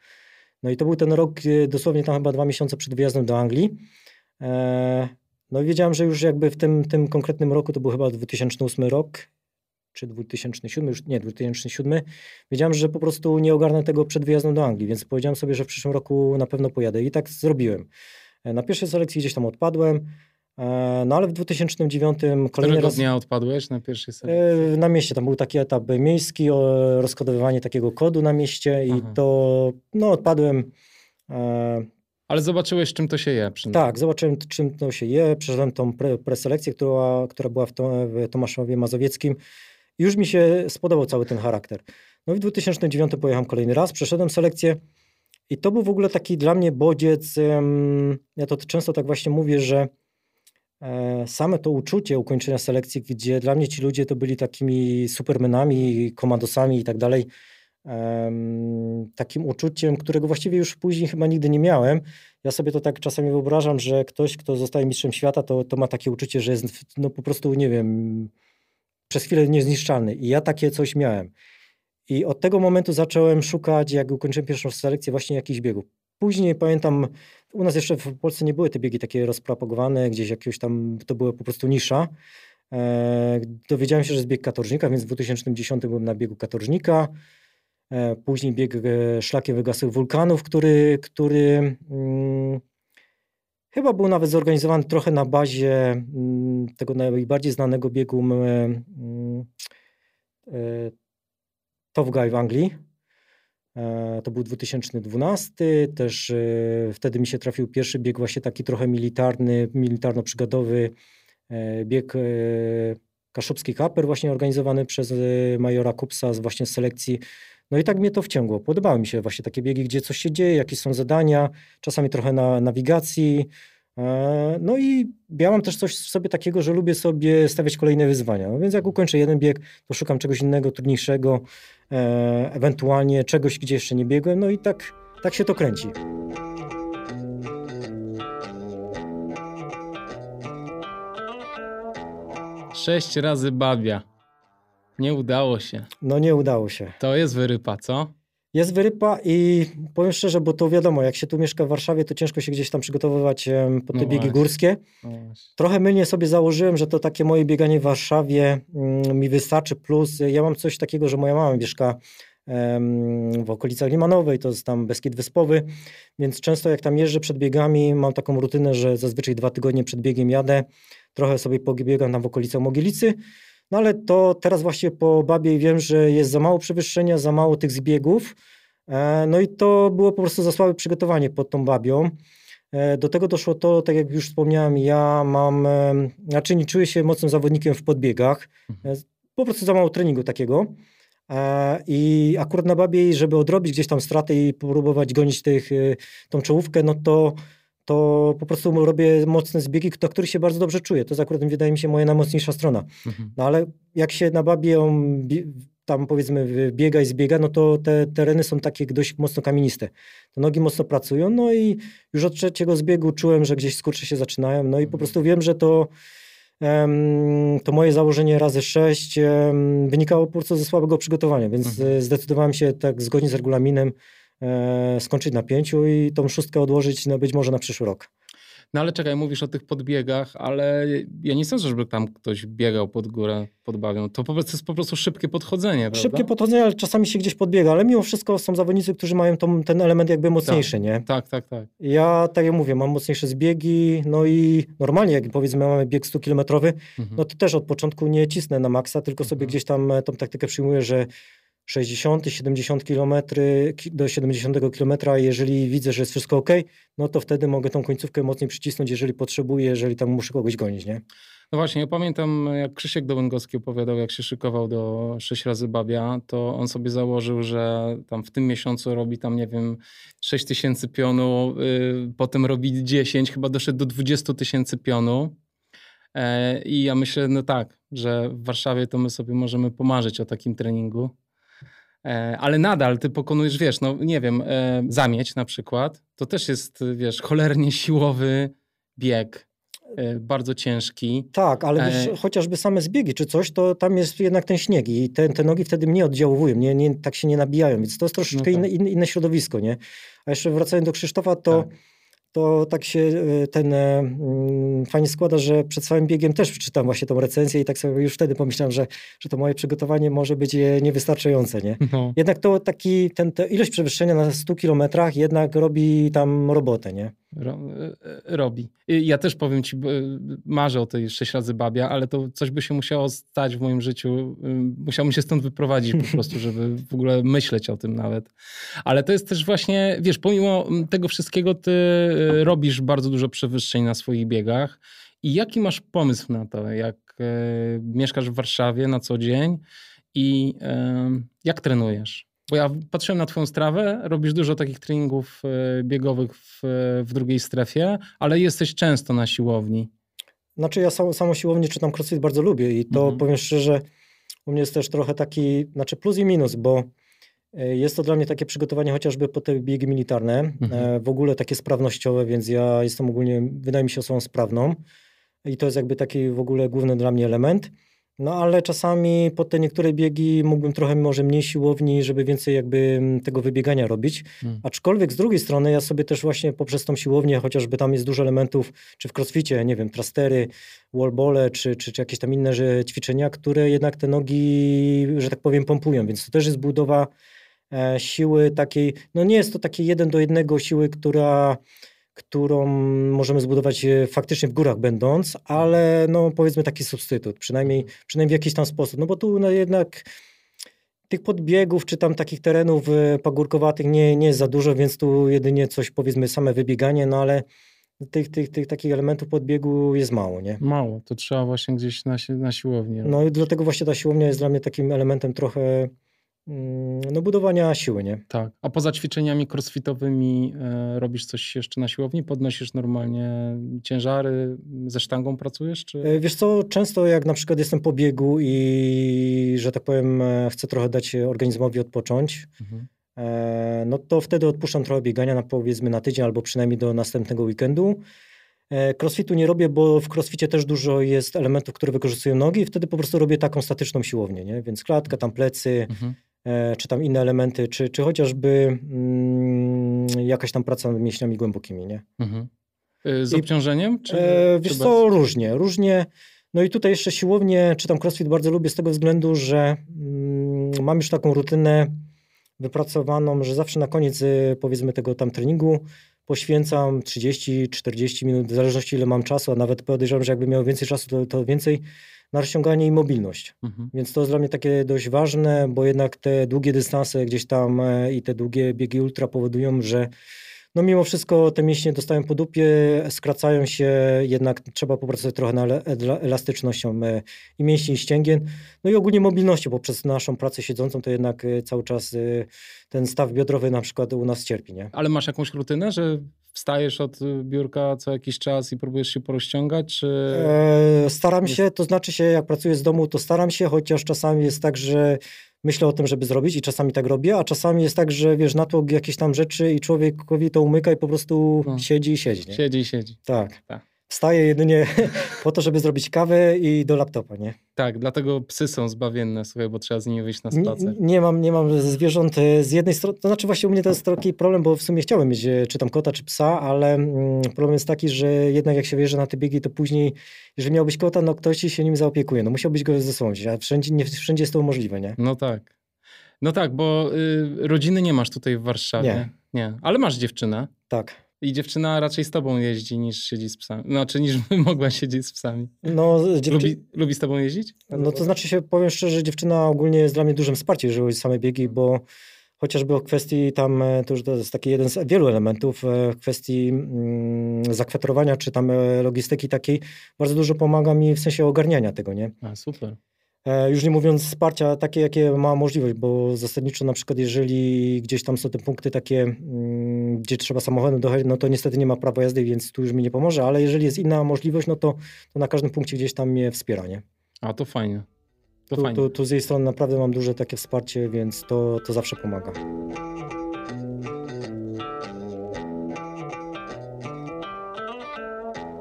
[SPEAKER 2] No i to był ten rok, dosłownie tam chyba dwa miesiące przed wyjazdem do Anglii. No i wiedziałem, że już jakby w tym, tym konkretnym roku, to był chyba 2008 rok, czy 2007, już nie, 2007, wiedziałem, że po prostu nie ogarnę tego przed wyjazdem do Anglii, więc powiedziałem sobie, że w przyszłym roku na pewno pojadę i tak zrobiłem. E, na pierwszej selekcji gdzieś tam odpadłem, e, no ale w 2009 kolejny
[SPEAKER 1] Którego
[SPEAKER 2] raz...
[SPEAKER 1] dnia odpadłeś na pierwszej selekcji?
[SPEAKER 2] E, na mieście, tam był taki etap miejski, rozkodowywanie takiego kodu na mieście i Aha. to, no odpadłem.
[SPEAKER 1] Ale zobaczyłeś, czym to się je.
[SPEAKER 2] Tak, zobaczyłem, czym to się je. Przeszedłem tą pre, preselekcję, która, która była w, to, w Tomaszowie Mazowieckim. Już mi się spodobał cały ten charakter. No i w 2009 pojechałem kolejny raz, przeszedłem selekcję i to był w ogóle taki dla mnie bodziec. Ja to często tak właśnie mówię, że e, same to uczucie ukończenia selekcji, gdzie dla mnie ci ludzie to byli takimi supermenami, komandosami i tak dalej, takim uczuciem, którego właściwie już później chyba nigdy nie miałem. Ja sobie to tak czasami wyobrażam, że ktoś, kto zostaje mistrzem świata, to, to ma takie uczucie, że jest no po prostu, nie wiem, przez chwilę niezniszczalny. I ja takie coś miałem. I od tego momentu zacząłem szukać, jak ukończyłem pierwszą selekcję, właśnie jakichś biegów. Później pamiętam, u nas jeszcze w Polsce nie były te biegi takie rozpropagowane, gdzieś jakieś tam, to była po prostu nisza. E, dowiedziałem się, że jest bieg katorżnika, więc w 2010 byłem na biegu katorżnika. E, później bieg e, szlakiem wygasłych wulkanów, który, który mm, Chyba był nawet zorganizowany trochę na bazie mm, tego najbardziej znanego biegu mm, e, Tough Guy w Anglii. E, to był 2012. Też e, wtedy mi się trafił pierwszy bieg właśnie taki trochę militarny, militarno-przygodowy bieg Kaszubski Kaper właśnie organizowany przez majora Kupsa z właśnie selekcji no i tak mnie to wciągło. Podobały mi się właśnie takie biegi, gdzie coś się dzieje, jakie są zadania, czasami trochę na nawigacji. E, no i ja mam też coś w sobie takiego, że lubię sobie stawiać kolejne wyzwania. No więc jak ukończę jeden bieg, to szukam czegoś innego, trudniejszego, e, ewentualnie czegoś, gdzie jeszcze nie biegłem. No i tak, tak się to kręci.
[SPEAKER 1] Sześć razy babia. Nie udało się.
[SPEAKER 2] No nie udało się.
[SPEAKER 1] To jest wyrypa, co?
[SPEAKER 2] Jest wyrypa i powiem szczerze, bo to wiadomo, jak się tu mieszka w Warszawie, to ciężko się gdzieś tam przygotowywać pod te no biegi górskie. No Trochę mylnie sobie założyłem, że to takie moje bieganie w Warszawie mm, mi wystarczy, plus ja mam coś takiego, że moja mama mieszka w okolicach Limanowej, to jest tam Beskid Wyspowy, więc często jak tam jeżdżę przed biegami, mam taką rutynę, że zazwyczaj dwa tygodnie przed biegiem jadę, trochę sobie pobiegam tam w okolicach Mogielicy, no ale to teraz właśnie po Babie wiem, że jest za mało przewyższenia, za mało tych zbiegów. E, no i to było po prostu za słabe przygotowanie pod tą Babią. E, do tego doszło to, tak jak już wspomniałem, ja mam, znaczy nie czuję się mocnym zawodnikiem w podbiegach. Mhm. E, po prostu za mało treningu takiego. I akurat na Babie, żeby odrobić gdzieś tam straty i próbować gonić tych, tą czołówkę, no to to po prostu robię mocne zbiegi, do których się bardzo dobrze czuję. To jest akurat, wydaje mi się, moja najmocniejsza strona. Mhm. No ale jak się na babie tam powiedzmy biega i zbiega, no to te tereny są takie dość mocno kamieniste. Te nogi mocno pracują, no i już od trzeciego zbiegu czułem, że gdzieś skurcze się zaczynają, no i po mhm. prostu wiem, że to to moje założenie razy sześć wynikało po prostu ze słabego przygotowania, więc mhm. zdecydowałem się tak zgodnie z regulaminem e, skończyć na pięciu i tą szóstkę odłożyć no, być może na przyszły rok.
[SPEAKER 1] No ale czekaj, mówisz o tych podbiegach, ale ja nie sądzę, żeby tam ktoś biegał pod górę pod bawią. To po prostu jest po prostu szybkie podchodzenie, prawda?
[SPEAKER 2] Szybkie podchodzenie, ale czasami się gdzieś podbiega, ale mimo wszystko są zawodnicy, którzy mają tą, ten element jakby mocniejszy,
[SPEAKER 1] tak,
[SPEAKER 2] nie?
[SPEAKER 1] Tak, tak, tak.
[SPEAKER 2] Ja, tak jak mówię, mam mocniejsze zbiegi, no i normalnie, jak powiedzmy mamy bieg 100-kilometrowy, mhm. no to też od początku nie cisnę na maksa, tylko sobie mhm. gdzieś tam e, tą taktykę przyjmuję, że 60, 70 km do 70 km, jeżeli widzę, że jest wszystko ok, no to wtedy mogę tą końcówkę mocniej przycisnąć, jeżeli potrzebuję, jeżeli tam muszę kogoś gonić, nie?
[SPEAKER 1] No właśnie, ja pamiętam jak Krzysiek Dołęgowski opowiadał, jak się szykował do 6 razy babia, to on sobie założył, że tam w tym miesiącu robi tam, nie wiem, 6 tysięcy pionu, yy, potem robi 10, chyba doszedł do 20 tysięcy pionu. E, I ja myślę, no tak, że w Warszawie to my sobie możemy pomarzyć o takim treningu. E, ale nadal ty pokonujesz, wiesz, no nie wiem, e, zamieć na przykład, to też jest, wiesz, cholernie siłowy bieg. e, bardzo ciężki.
[SPEAKER 2] Tak, ale wiesz, chociażby same zbiegi czy coś, to tam jest jednak ten śnieg i te, te nogi wtedy mniej oddziaływują, nie, nie, tak się nie nabijają, więc to jest troszeczkę no tak. inne, inne, środowisko, nie? A jeszcze wracając do Krzysztofa, to tak to tak się e, ten e, mm, fajnie składa, że przed całym biegiem też przeczytam właśnie tą recenzję i tak sobie już wtedy pomyślałem, że, że to moje przygotowanie może być e, niewystarczające, nie? No. Jednak to taki, ten, ilość przewyższenia na 100 kilometrach jednak robi tam robotę, nie?
[SPEAKER 1] Ro, robi. Ja też powiem ci, marzę o tej 6 razy babia, ale to coś by się musiało stać w moim życiu. Musiałbym się stąd wyprowadzić po prostu, żeby w ogóle myśleć o tym nawet. Ale to jest też właśnie, wiesz, pomimo tego wszystkiego ty robisz bardzo dużo przewyższeń na swoich biegach. I jaki masz pomysł na to, jak e, mieszkasz w Warszawie na co dzień i e, jak trenujesz? Bo ja patrzyłem na Twoją strawę, robisz dużo takich treningów biegowych w, w drugiej strefie, ale jesteś często na siłowni.
[SPEAKER 2] Znaczy, ja sam, samą siłownię czytam crossfit bardzo lubię i to mhm. powiem szczerze, u mnie jest też trochę taki, znaczy plus i minus, bo jest to dla mnie takie przygotowanie chociażby po te biegi militarne, mhm. E, w ogóle takie sprawnościowe, więc ja jestem ogólnie, wydaje mi się osobą sprawną i to jest jakby taki w ogóle główny dla mnie element. No ale czasami po te niektóre biegi mógłbym trochę może mniej siłowni, żeby więcej jakby tego wybiegania robić. Hmm. Aczkolwiek z drugiej strony ja sobie też właśnie poprzez tą siłownię, chociażby tam jest dużo elementów, czy w crossficie, nie wiem, trastery, wallbole, czy, czy, czy jakieś tam inne że ćwiczenia, które jednak te nogi, że tak powiem, pompują, więc to też jest budowa E, siły takiej, no nie jest to takie jeden do jednego siły, która którą możemy zbudować e, faktycznie w górach będąc, ale no powiedzmy taki substytut, przynajmniej, przynajmniej w jakiś tam sposób, no bo tu no jednak tych podbiegów czy tam takich terenów e, pagórkowatych nie, nie jest za dużo, więc tu jedynie coś powiedzmy same wybieganie, no ale tych, tych, tych takich elementów podbiegu jest mało, nie?
[SPEAKER 1] Mało, to trzeba właśnie gdzieś na, na siłownię.
[SPEAKER 2] No i dlatego właśnie ta siłownia jest dla mnie takim elementem trochę no budowania siły, nie?
[SPEAKER 1] Tak. A poza ćwiczeniami crossfitowymi e, robisz coś jeszcze na siłowni? Podnosisz normalnie ciężary? Ze sztangą pracujesz? Czy...
[SPEAKER 2] E, wiesz co, często jak na przykład jestem po biegu i, że tak powiem, e, chcę trochę dać organizmowi odpocząć, mhm. e, no to wtedy odpuszczam trochę biegania na powiedzmy na tydzień albo przynajmniej do następnego weekendu. E, crossfitu nie robię, bo w crossficie też dużo jest elementów, które wykorzystują nogi i wtedy po prostu robię taką statyczną siłownię, nie? Więc klatka, tam plecy, mhm. E, czy tam inne elementy, czy, czy chociażby mm, jakaś tam praca nad mięśniami głębokimi, nie? Mhm.
[SPEAKER 1] E, z obciążeniem? Czy,
[SPEAKER 2] e, wiesz czy co, różnie, różnie. No i tutaj jeszcze siłownię, czy tam crossfit bardzo lubię z tego względu, że mm, mam już taką rutynę wypracowaną, że zawsze na koniec powiedzmy tego tam treningu poświęcam 30-40 minut, w zależności ile mam czasu, a nawet podejrzewam, że jakby miał więcej czasu, to, to więcej na rozciąganie i mobilność. Mhm. Więc to jest dla mnie takie dość ważne, bo jednak te długie dystanse gdzieś tam e, i te długie biegi ultra powodują, że no mimo wszystko te mięśnie dostają po dupie, skracają się, jednak trzeba popracować trochę nad elastycznością e, i mięśni i ścięgien, no i ogólnie mobilnością, bo przez naszą pracę siedzącą to jednak e, cały czas ten staw biodrowy na przykład u nas cierpi, nie?
[SPEAKER 1] Ale masz jakąś rutynę, że wstajesz od biurka co jakiś czas i próbujesz się porozciągać, czy...
[SPEAKER 2] E, staram się, to znaczy się, jak pracuję z domu, to staram się, chociaż czasami jest tak, że myślę o tym, żeby zrobić i czasami tak robię, a czasami jest tak, że wiesz, natłok jakieś tam rzeczy i człowiekowi to umyka i po prostu no. siedzi i siedzi. Nie?
[SPEAKER 1] Siedzi i siedzi.
[SPEAKER 2] Tak. tak wstaję jedynie po to, żeby zrobić kawę i do laptopa, nie?
[SPEAKER 1] Tak, dlatego psy są zbawienne, słuchaj, bo trzeba z nimi wyjść na spacer.
[SPEAKER 2] Nie, nie, mam, nie mam zwierząt z jednej strony, to znaczy właśnie u mnie to jest taki problem, bo w sumie chciałem mieć e, czy tam kota, czy psa, ale mm, problem jest taki, że jednak jak się wjeżdża na te biegi, to później, jeżeli miałbyś kota, no ktoś ci się nim zaopiekuje, no musiałbyś go ze sobą wziąć, a wszędzie, nie wszędzie jest to możliwe, nie?
[SPEAKER 1] No tak. No tak, bo y, rodziny nie masz tutaj w Warszawie. Nie. nie. Ale masz dziewczynę.
[SPEAKER 2] Tak.
[SPEAKER 1] I dziewczyna raczej z tobą jeździ niż siedzi z psami. Znaczy niż mogła siedzieć z psami.
[SPEAKER 2] No,
[SPEAKER 1] dziewczy... lubi, lubi z tobą jeździć?
[SPEAKER 2] No to znaczy się, powiem szczerze, że dziewczyna ogólnie jest dla mnie dużym wsparciem, jeżeli chodzi o same biegi, bo chociażby o kwestii tam, e, to już to jest taki jeden z wielu elementów, e, w kwestii mm, zakwaterowania czy tam e, logistyki takiej, bardzo dużo pomaga mi w sensie ogarniania tego, nie?
[SPEAKER 1] A, super.
[SPEAKER 2] E, już nie mówiąc wsparcia takie, jakie ma możliwość, bo zasadniczo na przykład jeżeli gdzieś tam są te punkty takie, mm, gdzie trzeba samochodem dojechać, no to niestety nie ma prawa jazdy, więc tu już mi nie pomoże, ale jeżeli jest inna możliwość, no to, to na każdym punkcie gdzieś tam mnie wspiera, nie?
[SPEAKER 1] A to fajnie.
[SPEAKER 2] To tu, fajnie. Tu, tu z jej strony naprawdę mam duże takie wsparcie, więc to, to zawsze pomaga.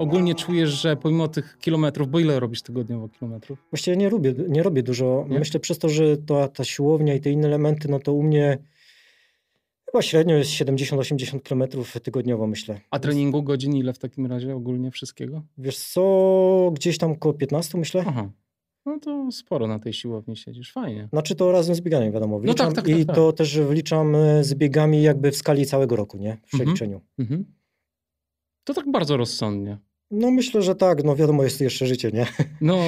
[SPEAKER 1] Ogólnie czujesz, że pomimo tych kilometrów, bo ile robisz tygodniowo kilometrów?
[SPEAKER 2] Właściwie nie robię, nie robię dużo.
[SPEAKER 1] Nie?
[SPEAKER 2] Myślę przez to, że to, ta siłownia i te inne elementy, no to u mnie chyba średnio jest 70-80 km tygodniowo, myślę.
[SPEAKER 1] A treningu godzin ile w takim razie ogólnie wszystkiego?
[SPEAKER 2] Wiesz co, gdzieś tam około 15 myślę.
[SPEAKER 1] Aha. No to sporo na tej siłowni siedzisz, fajnie.
[SPEAKER 2] Znaczy to razem z bieganiem, wiadomo.
[SPEAKER 1] No tak,
[SPEAKER 2] Wliczam,
[SPEAKER 1] tak, tak,
[SPEAKER 2] I
[SPEAKER 1] tak.
[SPEAKER 2] to też wliczam e, z biegami jakby w skali całego roku, nie? W
[SPEAKER 1] Mhm.
[SPEAKER 2] przeliczeniu.
[SPEAKER 1] Mhm. To tak bardzo rozsądnie.
[SPEAKER 2] No myślę, że tak, no wiadomo, jest jeszcze życie, nie?
[SPEAKER 1] No,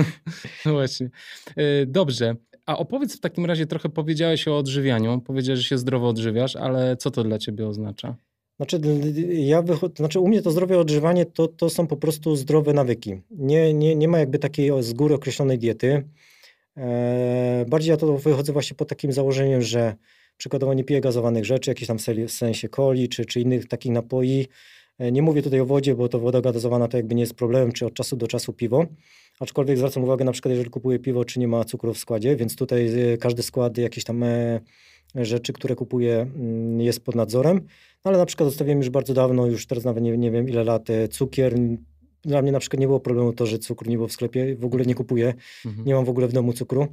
[SPEAKER 1] no właśnie. E, Dobrze. A opowiedz w takim razie, trochę powiedziałeś o odżywianiu. Powiedziałeś, że się zdrowo odżywiasz, ale co to dla ciebie oznacza?
[SPEAKER 2] Znaczy, ja wychodzę, znaczy u mnie to zdrowe odżywanie to, to są po prostu zdrowe nawyki. Nie, nie, nie ma jakby takiej z góry określonej diety. E, bardziej ja to wychodzę właśnie pod takim założeniem, że przykładowo nie piję gazowanych rzeczy, jakichś tam w sensie coli czy, czy innych takich napoi. E, nie mówię tutaj o wodzie, bo to woda gazowana to jakby nie jest problemem, czy od czasu do czasu piwo. Aczkolwiek zwracam uwagę na przykład, jeżeli kupuję piwo, czy nie ma cukru w składzie, więc tutaj e, każdy skład jakiś tam e, rzeczy, które kupuję mm, jest pod nadzorem. No, ale na przykład zostawiłem już bardzo dawno, już teraz nawet nie, nie wiem ile lat, cukier. Dla mnie na przykład nie było problemu to, że cukru nie było w sklepie, w ogóle nie kupuję,
[SPEAKER 1] Mhm.
[SPEAKER 2] nie mam w ogóle w domu cukru.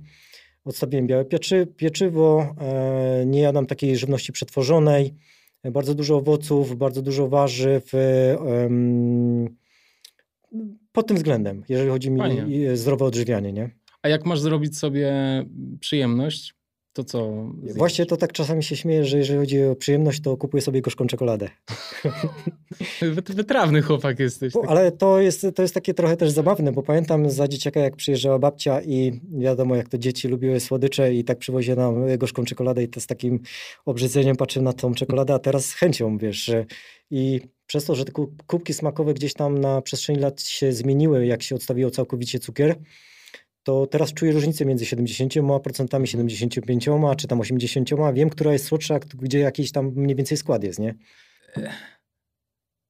[SPEAKER 2] Odstawiłem białe pieczy, pieczywo, e, nie jadam takiej żywności przetworzonej, bardzo dużo owoców, bardzo dużo warzyw. Em, pod tym względem, jeżeli chodzi mi o zdrowe odżywianie, nie?
[SPEAKER 1] A jak masz zrobić sobie przyjemność, to co? zjesz?
[SPEAKER 2] Właśnie to tak czasami się śmieję, że jeżeli chodzi o przyjemność, to kupuję sobie gorzką czekoladę.
[SPEAKER 1] Wy- Wytrawny chłopak jesteś.
[SPEAKER 2] Bo,
[SPEAKER 1] taki.
[SPEAKER 2] ale to jest, to jest takie trochę też zabawne, bo pamiętam za dzieciaka, jak przyjeżdżała babcia i wiadomo, jak to dzieci lubiły słodycze i tak przywoziła nam gorzką czekoladę i to z takim obrzydzeniem patrzę na tą czekoladę, a teraz z chęcią, wiesz. I przez to, że te ku- kubki smakowe gdzieś tam na przestrzeni lat się zmieniły, jak się odstawiło całkowicie cukier, to teraz czuję różnicę między 70%, 75%, czy tam 80%. Wiem, która jest słodsza, gdzie jakiś tam mniej więcej skład jest, nie?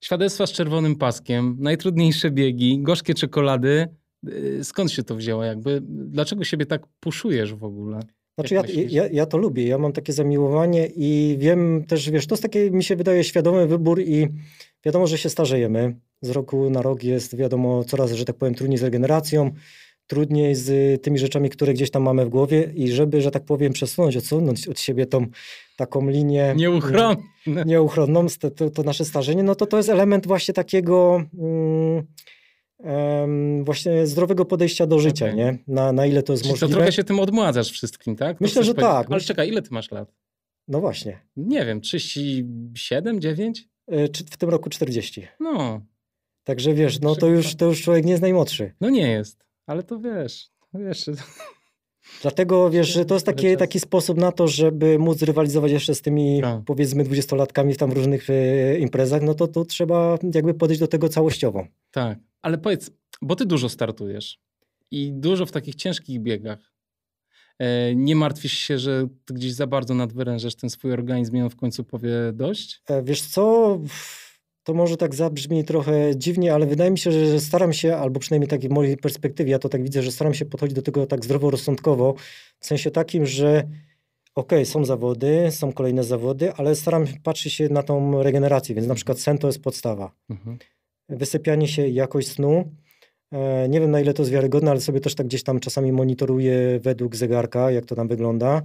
[SPEAKER 1] Świadectwa z czerwonym paskiem, najtrudniejsze biegi, gorzkie czekolady. Yy, Skąd się to wzięło? Jakby, dlaczego siebie tak puszujesz w ogóle?
[SPEAKER 2] Znaczy ja, ja, ja to lubię, ja mam takie zamiłowanie i wiem też, wiesz, to jest takie, mi się wydaje, świadomy wybór i wiadomo, że się starzejemy. Z roku na rok jest, wiadomo, coraz, że tak powiem, trudniej z regeneracją, trudniej z tymi rzeczami, które gdzieś tam mamy w głowie i żeby, że tak powiem, przesunąć, odsunąć od siebie tą taką linię
[SPEAKER 1] Nieuchronne.
[SPEAKER 2] nieuchronną, st- to, to nasze starzenie, no to to jest element właśnie takiego mm, em, właśnie zdrowego podejścia do życia,
[SPEAKER 1] Okej.
[SPEAKER 2] nie? Na, na ile to jest
[SPEAKER 1] Czyli to
[SPEAKER 2] możliwe.
[SPEAKER 1] trochę się tym odmładzasz wszystkim, tak? To
[SPEAKER 2] Myślę, że
[SPEAKER 1] powiedzieć.
[SPEAKER 2] tak.
[SPEAKER 1] Ale czekaj, ile ty masz lat?
[SPEAKER 2] No właśnie.
[SPEAKER 1] Nie wiem, 37, 9?
[SPEAKER 2] E, czy w tym roku 40.
[SPEAKER 1] No,
[SPEAKER 2] Także wiesz, no to już, to już człowiek nie jest najmłodszy.
[SPEAKER 1] no nie jest. Ale to wiesz, no wiesz,
[SPEAKER 2] Dlatego wiesz, że to jest taki, taki sposób na to, żeby móc rywalizować jeszcze z tymi
[SPEAKER 1] Tak.
[SPEAKER 2] powiedzmy dwudziestolatkami w tam różnych e, imprezach, no to tu trzeba jakby podejść do tego całościowo.
[SPEAKER 1] tak. Ale powiedz, bo ty dużo startujesz i dużo w takich ciężkich biegach. E, Nie martwisz się, że ty gdzieś za bardzo nadwyrężasz ten swój organizm i on w końcu powie dość?
[SPEAKER 2] E, Wiesz co, to może tak zabrzmi trochę dziwnie, ale wydaje mi się, że staram się, albo przynajmniej tak w mojej perspektywie, ja to tak widzę, że staram się podchodzić do tego tak zdroworozsądkowo, w sensie takim, że okej, są zawody, są kolejne zawody, ale staram się patrzeć się na tą regenerację, więc na przykład sen to jest podstawa.
[SPEAKER 1] Mhm.
[SPEAKER 2] Wysypianie się, jakość snu. E, Nie wiem na ile to jest wiarygodne, ale sobie też tak gdzieś tam czasami monitoruję według zegarka, jak to tam wygląda.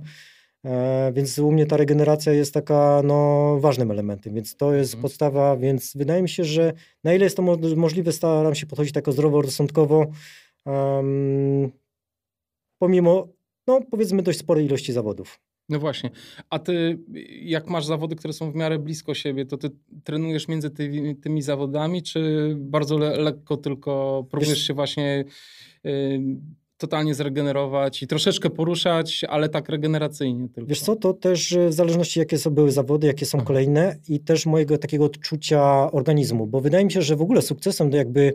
[SPEAKER 2] E, Więc u mnie ta regeneracja jest taka no, ważnym elementem, więc to jest
[SPEAKER 1] Mhm.
[SPEAKER 2] podstawa, więc wydaje mi się, że na ile jest to mo- możliwe, staram się podchodzić tak zdroworozsądkowo, um, pomimo, no powiedzmy, dość sporej ilości zawodów.
[SPEAKER 1] No właśnie. A ty, jak masz zawody, które są w miarę blisko siebie, to ty trenujesz między tymi, tymi zawodami, czy bardzo le, lekko tylko próbujesz
[SPEAKER 2] Wiesz-
[SPEAKER 1] się właśnie y, totalnie zregenerować i troszeczkę poruszać, ale tak regeneracyjnie tylko?
[SPEAKER 2] Wiesz co, to też e, w zależności jakie są były zawody, jakie są
[SPEAKER 1] Aha.
[SPEAKER 2] kolejne i też mojego takiego odczucia organizmu, bo wydaje mi się, że w ogóle sukcesem do jakby,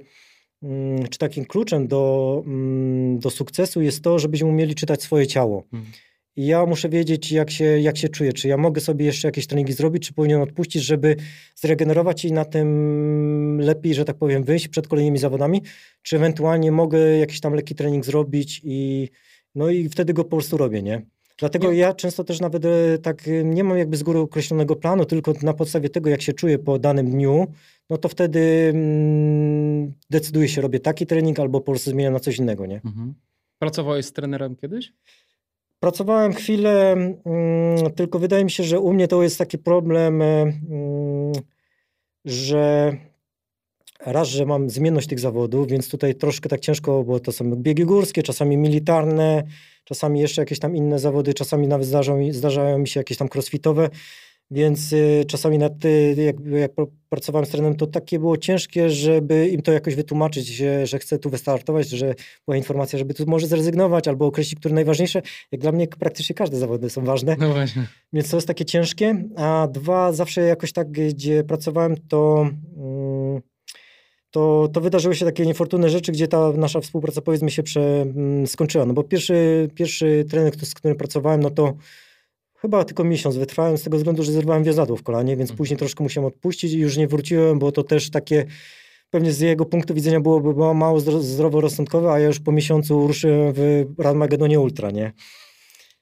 [SPEAKER 2] mm, czy takim kluczem do, mm, do sukcesu jest to, żebyśmy umieli czytać swoje ciało.
[SPEAKER 1] Mhm.
[SPEAKER 2] I ja muszę wiedzieć, jak się, jak się czuję, czy ja mogę sobie jeszcze jakieś treningi zrobić, czy powinien odpuścić, żeby zregenerować i na tym lepiej, że tak powiem, wyjść przed kolejnymi zawodami, czy ewentualnie mogę jakiś tam lekki trening zrobić i no i wtedy go po prostu robię, nie? Dlatego ja często też nawet e, tak e, nie mam jakby z góry określonego planu, tylko na podstawie tego, jak się czuję po danym dniu, no to wtedy mm, decyduję się, robię taki trening albo po prostu zmieniam na coś innego, nie?
[SPEAKER 1] Mhm. Pracowałeś z trenerem kiedyś?
[SPEAKER 2] Pracowałem chwilę, mm, tylko wydaje mi się, że u mnie to jest taki problem, e, mm, że raz, że mam zmienność tych zawodów, więc tutaj troszkę tak ciężko, bo to są biegi górskie, czasami militarne, czasami jeszcze jakieś tam inne zawody, czasami nawet zdarzają, zdarzają mi się jakieś tam crossfitowe, więc y, czasami nad, y, jak, jak pracowałem z trenerem, to takie było ciężkie, żeby im to jakoś wytłumaczyć, że, że chcę tu wystartować, że była informacja, żeby tu może zrezygnować albo określić, które najważniejsze. Jak dla mnie praktycznie każde zawody są ważne.
[SPEAKER 1] No właśnie.
[SPEAKER 2] Więc to jest takie ciężkie. A dwa, zawsze jakoś tak, gdzie pracowałem, to... Mm, to, to wydarzyły się takie niefortunne rzeczy, gdzie ta nasza współpraca powiedzmy się prze, mm, skończyła. No bo pierwszy, pierwszy trener, z którym pracowałem, no to chyba tylko miesiąc wytrwałem z tego względu, że zerwałem wiozadło w kolanie, więc mhm. później troszkę musiałem odpuścić i już nie wróciłem, bo to też takie pewnie z jego punktu widzenia byłoby mało zdroworozsądkowe, a ja już po miesiącu ruszyłem w Radmagedonie Ultra, nie?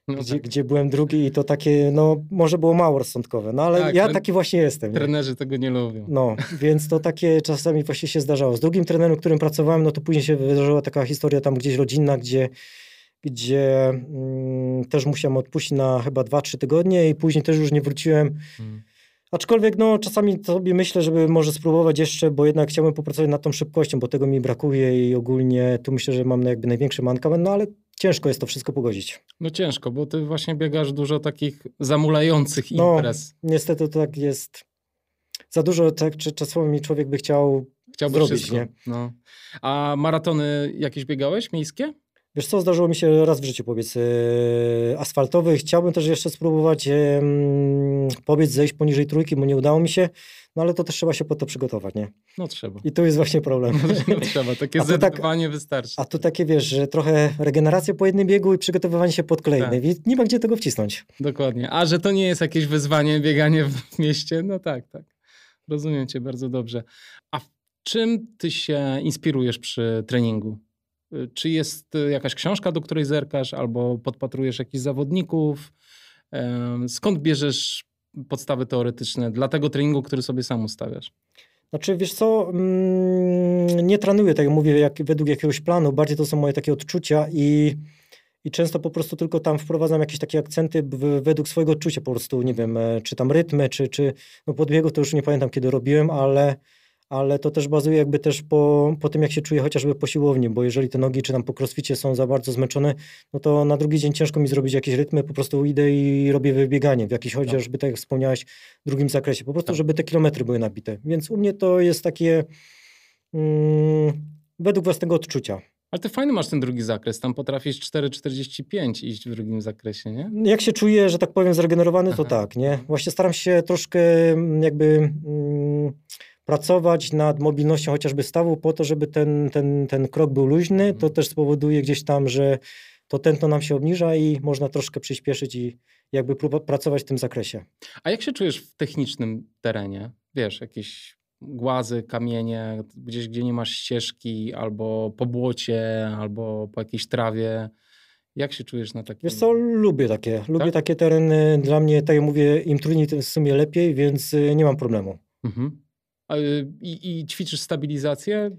[SPEAKER 2] No gdzie, tak. gdzie byłem drugi i to takie, no może było mało rozsądkowe, no ale tak, ja taki właśnie jestem.
[SPEAKER 1] Trenerzy nie? tego nie lubią.
[SPEAKER 2] No, więc to takie czasami właśnie się zdarzało. Z drugim trenerem, którym pracowałem, no to później się wydarzyła taka historia tam gdzieś rodzinna, gdzie gdzie mm, też musiałem odpuścić na chyba 2-3 tygodnie i później też już nie wróciłem. Hmm. Aczkolwiek no, czasami sobie myślę, żeby może spróbować jeszcze, bo jednak chciałbym popracować nad tą szybkością, bo tego mi brakuje i ogólnie tu myślę, że mam jakby największy mankament, no ale ciężko jest to wszystko pogodzić.
[SPEAKER 1] No ciężko, bo ty właśnie biegasz dużo takich zamulających no, imprez.
[SPEAKER 2] No, niestety to tak jest. Za dużo tak, czasami człowiek by chciał Chciałby zrobić, wszystko. nie? No.
[SPEAKER 1] A maratony jakieś biegałeś miejskie?
[SPEAKER 2] Wiesz co, zdarzyło mi się raz w życiu pobiec yy, asfaltowy. Chciałbym też jeszcze spróbować yy, pobiec, zejść poniżej trójki, bo nie udało mi się. No ale to też trzeba się po to przygotować, nie?
[SPEAKER 1] No trzeba.
[SPEAKER 2] I tu jest właśnie problem.
[SPEAKER 1] No, no trzeba, takie zdecydowanie tak, wystarczy.
[SPEAKER 2] A tu takie, wiesz, że trochę regeneracja po jednym biegu i przygotowywanie się pod kolejny. Tak. Nie ma gdzie tego wcisnąć.
[SPEAKER 1] Dokładnie. A że to nie jest jakieś wyzwanie, bieganie w mieście, no tak, tak. Rozumiem cię bardzo dobrze. A w czym ty się inspirujesz przy treningu? Y, czy jest y, jakaś książka, do której zerkasz, albo podpatrujesz jakichś zawodników? Skąd bierzesz podstawy teoretyczne dla tego treningu, który sobie sam ustawiasz?
[SPEAKER 2] Znaczy, wiesz co, mm, nie trenuję, tak jak mówię, jak, według jakiegoś planu, bardziej to są moje takie odczucia i, i często po prostu tylko tam wprowadzam jakieś takie akcenty w, według swojego odczucia, po prostu, nie wiem, e, czy tam rytmy, czy, czy no podbiegu to już nie pamiętam, kiedy robiłem, ale ale to też bazuje jakby też po, po tym, jak się czuję chociażby po siłowni, bo jeżeli te nogi czy tam po crossficie są za bardzo zmęczone, no to na drugi dzień ciężko mi zrobić jakieś rytmy, po prostu idę i robię wybieganie w jakiś tak. chociażby, tak jak wspomniałeś, drugim zakresie, po prostu, tak. żeby te kilometry były nabite. Więc u mnie to jest takie mm, według własnego odczucia.
[SPEAKER 1] Ale ty fajny masz ten drugi zakres, tam potrafisz 4,45 iść w drugim zakresie, nie?
[SPEAKER 2] Jak się czuję, że tak powiem, zregenerowany, to Aha. tak, nie? Właśnie staram się troszkę mm, jakby... Mm, pracować nad mobilnością chociażby stawu po to, żeby ten, ten, ten krok był luźny. To mhm. też spowoduje gdzieś tam, że to tętno nam się obniża i można troszkę przyspieszyć i jakby pracować w tym zakresie.
[SPEAKER 1] A jak się czujesz w technicznym terenie? Wiesz, jakieś głazy, kamienie, gdzieś gdzie nie masz ścieżki, albo po błocie, albo po jakiejś trawie. Jak się czujesz na takim?
[SPEAKER 2] Wiesz co, lubię takie. Lubię tak? takie tereny. Dla mnie, tak jak mówię, im trudniej, tym w sumie lepiej, więc y, nie mam problemu. Mhm.
[SPEAKER 1] I, I, ćwiczysz stabilizację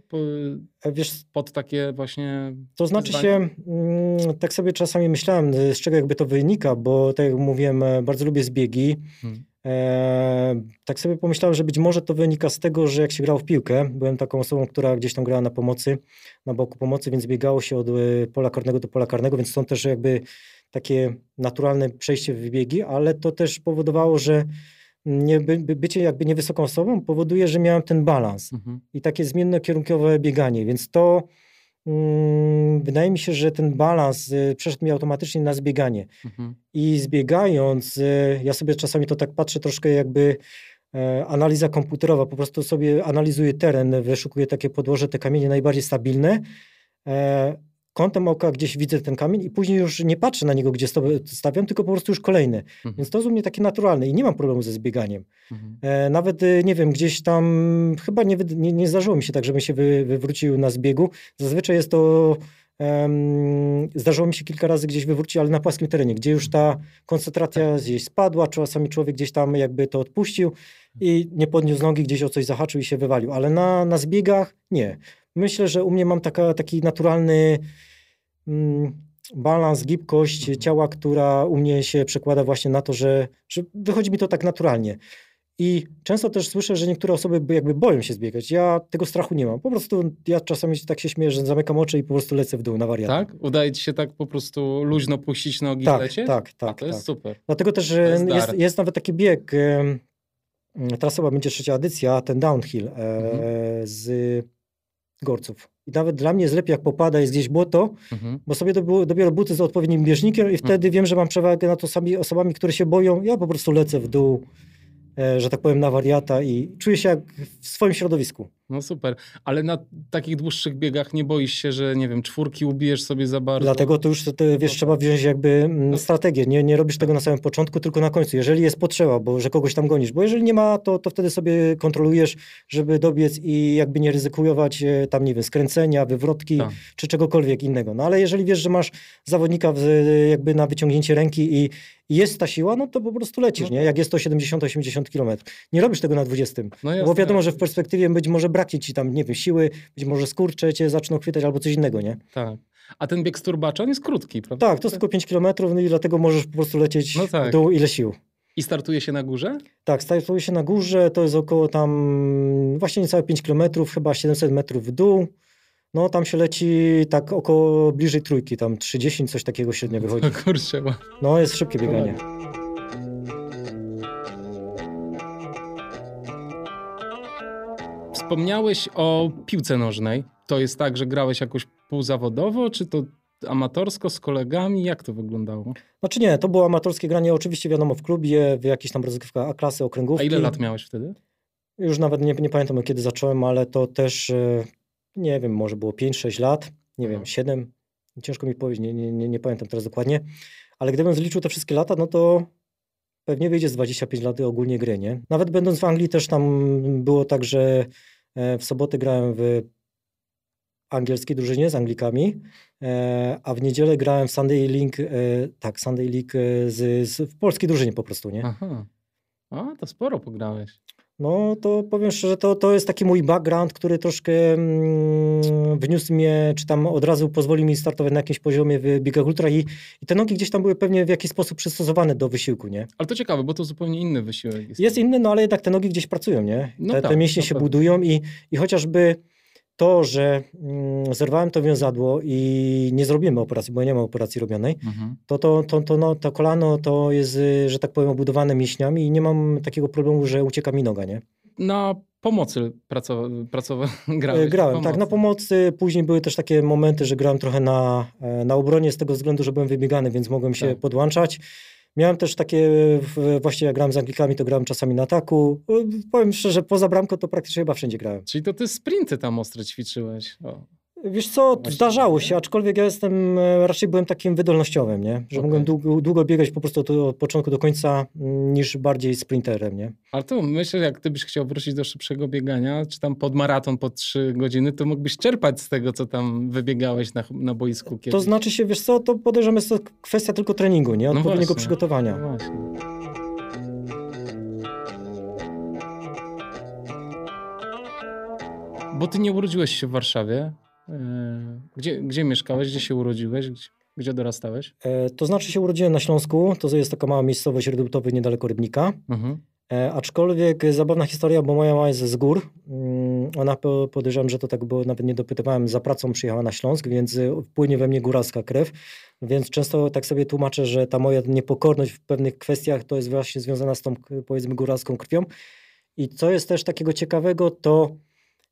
[SPEAKER 2] e, Wiesz,
[SPEAKER 1] pod takie właśnie.
[SPEAKER 2] To znaczy wyzwanie? się, mm, tak sobie czasami myślałem, z czego jakby to wynika, bo tak jak mówiłem, e, bardzo lubię zbiegi. Hmm. E, tak sobie pomyślałem, że być może to wynika z tego, że jak się grał w piłkę, byłem taką osobą, która gdzieś tam grała na pomocy, na boku pomocy, więc biegało się od pola karnego do pola karnego, więc stąd też jakby takie naturalne przejście w biegi, ale to też powodowało, że nie, by, bycie jakby niewysoką osobą powoduje, że miałem ten balans mhm. i takie zmiennokierunkowe bieganie, więc to mm, wydaje mi się, że ten balans y, przeszedł mi automatycznie na zbieganie. Mhm. I zbiegając, y, ja sobie czasami to tak patrzę troszkę jakby e, analiza komputerowa, po prostu sobie analizuję teren, wyszukuję takie podłoże, te kamienie najbardziej stabilne, e, kątem oka gdzieś widzę ten kamień i później już nie patrzę na niego, gdzie stawiam, tylko po prostu już kolejny. Mhm. Więc to jest u mnie takie naturalne i nie mam problemu ze zbieganiem. Mhm. E, nawet, e, nie wiem, gdzieś tam chyba nie, nie, nie zdarzyło mi się tak, żebym się wy, wywrócił na zbiegu. Zazwyczaj jest to em, zdarzyło mi się kilka razy gdzieś wywrócić, ale na płaskim terenie, gdzie już ta koncentracja gdzieś spadła, czasami człowiek gdzieś tam jakby to odpuścił i nie podniósł nogi, gdzieś o coś zahaczył i się wywalił, ale na, na zbiegach nie. Myślę, że u mnie mam taka, taki naturalny balans, gibkość
[SPEAKER 1] Mhm.
[SPEAKER 2] ciała, która u mnie się przekłada właśnie na to, że, że wychodzi mi to tak naturalnie. I często też słyszę, że niektóre osoby by- jakby boją się zbiegać. Ja tego strachu nie mam. Po prostu ja czasami tak się śmieję, że zamykam oczy i po prostu lecę w dół na wariata.
[SPEAKER 1] Tak? Udaje ci się tak po prostu luźno puścić nogi
[SPEAKER 2] tak,
[SPEAKER 1] lecieć?
[SPEAKER 2] tak,
[SPEAKER 1] A,
[SPEAKER 2] tak.
[SPEAKER 1] to jest
[SPEAKER 2] tak.
[SPEAKER 1] super.
[SPEAKER 2] Dlatego też
[SPEAKER 1] jest
[SPEAKER 2] jest, jest nawet taki bieg, teraz chyba będzie trzecia edycja, ten downhill e,
[SPEAKER 1] Mhm.
[SPEAKER 2] z Gorców. I nawet dla mnie jest lepiej, jak popada, jest gdzieś błoto,
[SPEAKER 1] Mhm.
[SPEAKER 2] bo sobie dobiorę buty z odpowiednim bieżnikiem i wtedy wiem, że mam przewagę nad osobami, osobami, które się boją. Ja po prostu lecę w dół, e, że tak powiem, na wariata i czuję się jak w swoim środowisku.
[SPEAKER 1] No super. Ale na takich dłuższych biegach nie boisz się, że nie wiem, czwórki ubijesz sobie za bardzo?
[SPEAKER 2] Dlatego to już to, wiesz, trzeba wziąć jakby mm, strategię. Nie, nie robisz tego na samym początku, tylko na końcu. Jeżeli jest potrzeba, bo że kogoś tam gonisz. Bo jeżeli nie ma, to, to wtedy sobie kontrolujesz, żeby dobiec i jakby nie ryzykować e, tam, nie wiem, skręcenia, wywrotki
[SPEAKER 1] Tak.
[SPEAKER 2] czy czegokolwiek innego. No ale jeżeli wiesz, że masz zawodnika w, jakby na wyciągnięcie ręki i, jest ta siła, no to po prostu lecisz,
[SPEAKER 1] No
[SPEAKER 2] nie? Jak jest to 70-80 km. Nie robisz tego na 20.
[SPEAKER 1] No
[SPEAKER 2] Bo
[SPEAKER 1] jasne.
[SPEAKER 2] wiadomo, że w perspektywie być może braknie ci tam, nie wiem, siły, być może skurcze cię zaczną chwytać albo coś innego, nie?
[SPEAKER 1] Tak. A ten bieg z turbacza, on jest krótki, prawda?
[SPEAKER 2] Tak, to jest tylko 5 km, no i dlatego możesz po prostu lecieć
[SPEAKER 1] No tak.
[SPEAKER 2] w dół ile sił.
[SPEAKER 1] I startuje się na górze?
[SPEAKER 2] Tak, startuje się na górze, to jest około tam właśnie niecałe 5 km, chyba 700 metrów w dół. No tam się leci tak około bliżej trójki, tam 30, coś takiego średnio wychodzi.
[SPEAKER 1] Kurczę, ła-
[SPEAKER 2] No jest szybkie bieganie.
[SPEAKER 1] Wspomniałeś o piłce nożnej. To jest tak, że grałeś jakoś półzawodowo, czy to amatorsko z kolegami? Jak to wyglądało?
[SPEAKER 2] Znaczy nie, to było amatorskie granie, oczywiście wiadomo w klubie, w jakichś tam rozgrywkach A-klasy,
[SPEAKER 1] A
[SPEAKER 2] okręgówki.
[SPEAKER 1] ile lat miałeś wtedy?
[SPEAKER 2] Już nawet nie, nie pamiętam kiedy zacząłem, ale to też, e, nie wiem, może było 5-6 lat, nie wiem, 7. Ciężko mi powiedzieć, nie, nie, nie, nie pamiętam teraz dokładnie. Ale gdybym zliczył te wszystkie lata, no to pewnie wyjdzie z 25 lat ogólnie gry, nie? Nawet będąc w Anglii też tam było tak, że w sobotę grałem w angielskiej drużynie z Anglikami, e, a w niedzielę grałem w Sunday League, e, tak, Sunday League e, z, z, w polskiej drużynie po prostu, nie?
[SPEAKER 1] Aha. A, to sporo pograłeś.
[SPEAKER 2] No to powiem szczerze, to, to jest taki mój background, który troszkę mm, wniósł mnie, czy tam od razu pozwolił mi startować na jakimś poziomie w biegach ultra i, i te nogi gdzieś tam były pewnie w jakiś sposób przystosowane do wysiłku, nie?
[SPEAKER 1] Ale to ciekawe, bo to zupełnie inny wysiłek jest.
[SPEAKER 2] Jest inny, no ale jednak te nogi gdzieś pracują, nie?
[SPEAKER 1] No
[SPEAKER 2] te,
[SPEAKER 1] tak,
[SPEAKER 2] te mięśnie
[SPEAKER 1] na
[SPEAKER 2] się
[SPEAKER 1] pewno.
[SPEAKER 2] budują i, i chociażby to, że mm, zerwałem to wiązadło i nie zrobimy operacji, bo nie ma operacji robionej,
[SPEAKER 1] Mhm.
[SPEAKER 2] to, to, to, to, no, to kolano to jest, że tak powiem, obudowane mięśniami i nie mam takiego problemu, że ucieka mi noga, nie?
[SPEAKER 1] Na pomocy pracowa- pracowa-
[SPEAKER 2] E,
[SPEAKER 1] grałeś.
[SPEAKER 2] Grałem, tak, na pomocy. Później były też takie momenty, że grałem trochę na, e, na obronie z tego względu, że byłem wybiegany, więc mogłem się
[SPEAKER 1] Tak.
[SPEAKER 2] podłączać. Miałem też takie, właśnie jak grałem z Anglikami, to grałem czasami na ataku. Powiem szczerze, poza bramką to praktycznie chyba wszędzie grałem.
[SPEAKER 1] Czyli to ty sprinty tam ostre ćwiczyłeś. O.
[SPEAKER 2] Wiesz co,
[SPEAKER 1] Właśnie,
[SPEAKER 2] zdarzało
[SPEAKER 1] nie?
[SPEAKER 2] się, aczkolwiek ja jestem, e, raczej byłem takim wydolnościowym, nie? Że
[SPEAKER 1] Okej.
[SPEAKER 2] mogłem długo, długo biegać po prostu od, od początku do końca, mm, niż bardziej sprinterem, nie?
[SPEAKER 1] Ale to myślę, jak ty byś chciał wrócić do szybszego biegania, czy tam pod maraton po 3 godziny, to mógłbyś czerpać z tego, co tam wybiegałeś na, na boisku kiedyś.
[SPEAKER 2] To znaczy się, wiesz co, to podejrzewam jest to kwestia tylko treningu, nie?
[SPEAKER 1] No
[SPEAKER 2] Odpowiedniego
[SPEAKER 1] właśnie.
[SPEAKER 2] przygotowania.
[SPEAKER 1] No właśnie. Bo ty nie urodziłeś się w Warszawie. E, Gdzie, gdzie mieszkałeś? Gdzie się urodziłeś? Gdzie, gdzie dorastałeś?
[SPEAKER 2] E, To znaczy się urodziłem na Śląsku, to jest taka mała miejscowość Redutowy niedaleko Rybnika.
[SPEAKER 1] Mhm.
[SPEAKER 2] E, aczkolwiek zabawna historia, bo moja mama jest z gór. Mm, Ona po- podejrzewam, że to tak było, nawet nie dopytywałem, za pracą przyjechała na Śląsk, więc e, płynie we mnie góralska krew. Więc często tak sobie tłumaczę, że ta moja niepokorność w pewnych kwestiach to jest właśnie związana z tą powiedzmy góralską krwią. I co jest też takiego ciekawego, to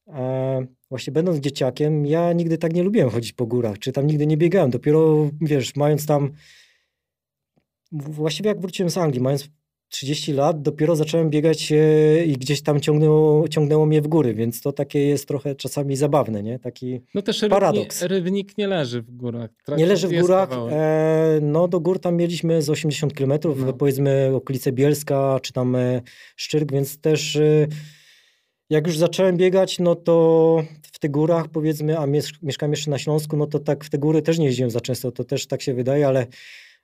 [SPEAKER 2] e, właśnie będąc dzieciakiem, ja nigdy tak nie lubiłem chodzić po górach, czy tam nigdy nie biegałem. Dopiero, wiesz, mając tam właściwie jak wróciłem z Anglii, mając 30 lat, dopiero zacząłem biegać e, i gdzieś tam ciągnęło, ciągnęło mnie w góry, więc to takie jest trochę czasami zabawne, nie? Taki
[SPEAKER 1] No też
[SPEAKER 2] Paradoks.
[SPEAKER 1] Rybnik, nie leży w górach.
[SPEAKER 2] Nie leży w górach. E, no do gór tam mieliśmy z 80 km,
[SPEAKER 1] No.
[SPEAKER 2] powiedzmy okolice Bielska, czy tam e, Szczyrk, więc też e, Jak już zacząłem biegać, no to w tych górach powiedzmy, a mieszkam jeszcze na Śląsku, no to tak w te góry też nie jeździłem za często, to też tak się wydaje, ale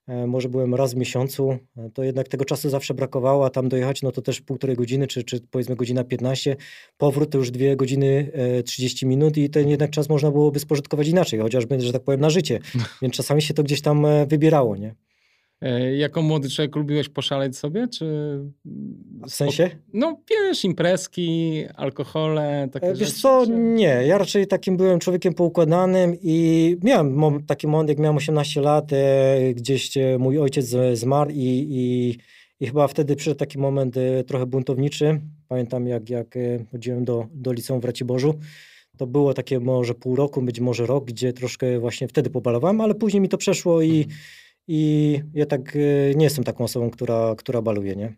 [SPEAKER 2] e, może byłem raz w miesiącu, e, to jednak tego czasu zawsze brakowało, a tam dojechać no to też półtorej godziny, czy, czy powiedzmy godzina 15, powrót to już dwie godziny 30 minut i ten jednak czas można byłoby spożytkować inaczej, chociażby, że tak powiem, na życie, więc czasami się to gdzieś tam wybierało, nie?
[SPEAKER 1] E, jako młody człowiek lubiłeś poszaleć sobie, czy...
[SPEAKER 2] W sensie?
[SPEAKER 1] No wiesz, imprezki, alkohole, takie
[SPEAKER 2] e, Wiesz
[SPEAKER 1] rzeczy,
[SPEAKER 2] co,
[SPEAKER 1] czy...
[SPEAKER 2] nie. Ja raczej takim byłem człowiekiem poukładanym i miałem taki moment, jak miałem 18 lat, e, gdzieś mój ojciec zmarł i, i, i chyba wtedy przyszedł taki moment trochę buntowniczy. Pamiętam, jak, jak chodziłem do, do liceum w Raciborzu. To było takie może pół roku, być może rok, gdzie troszkę właśnie wtedy pobalowałem, ale później mi to przeszło i mhm i ja tak e, nie jestem taką osobą, która, która baluje, nie?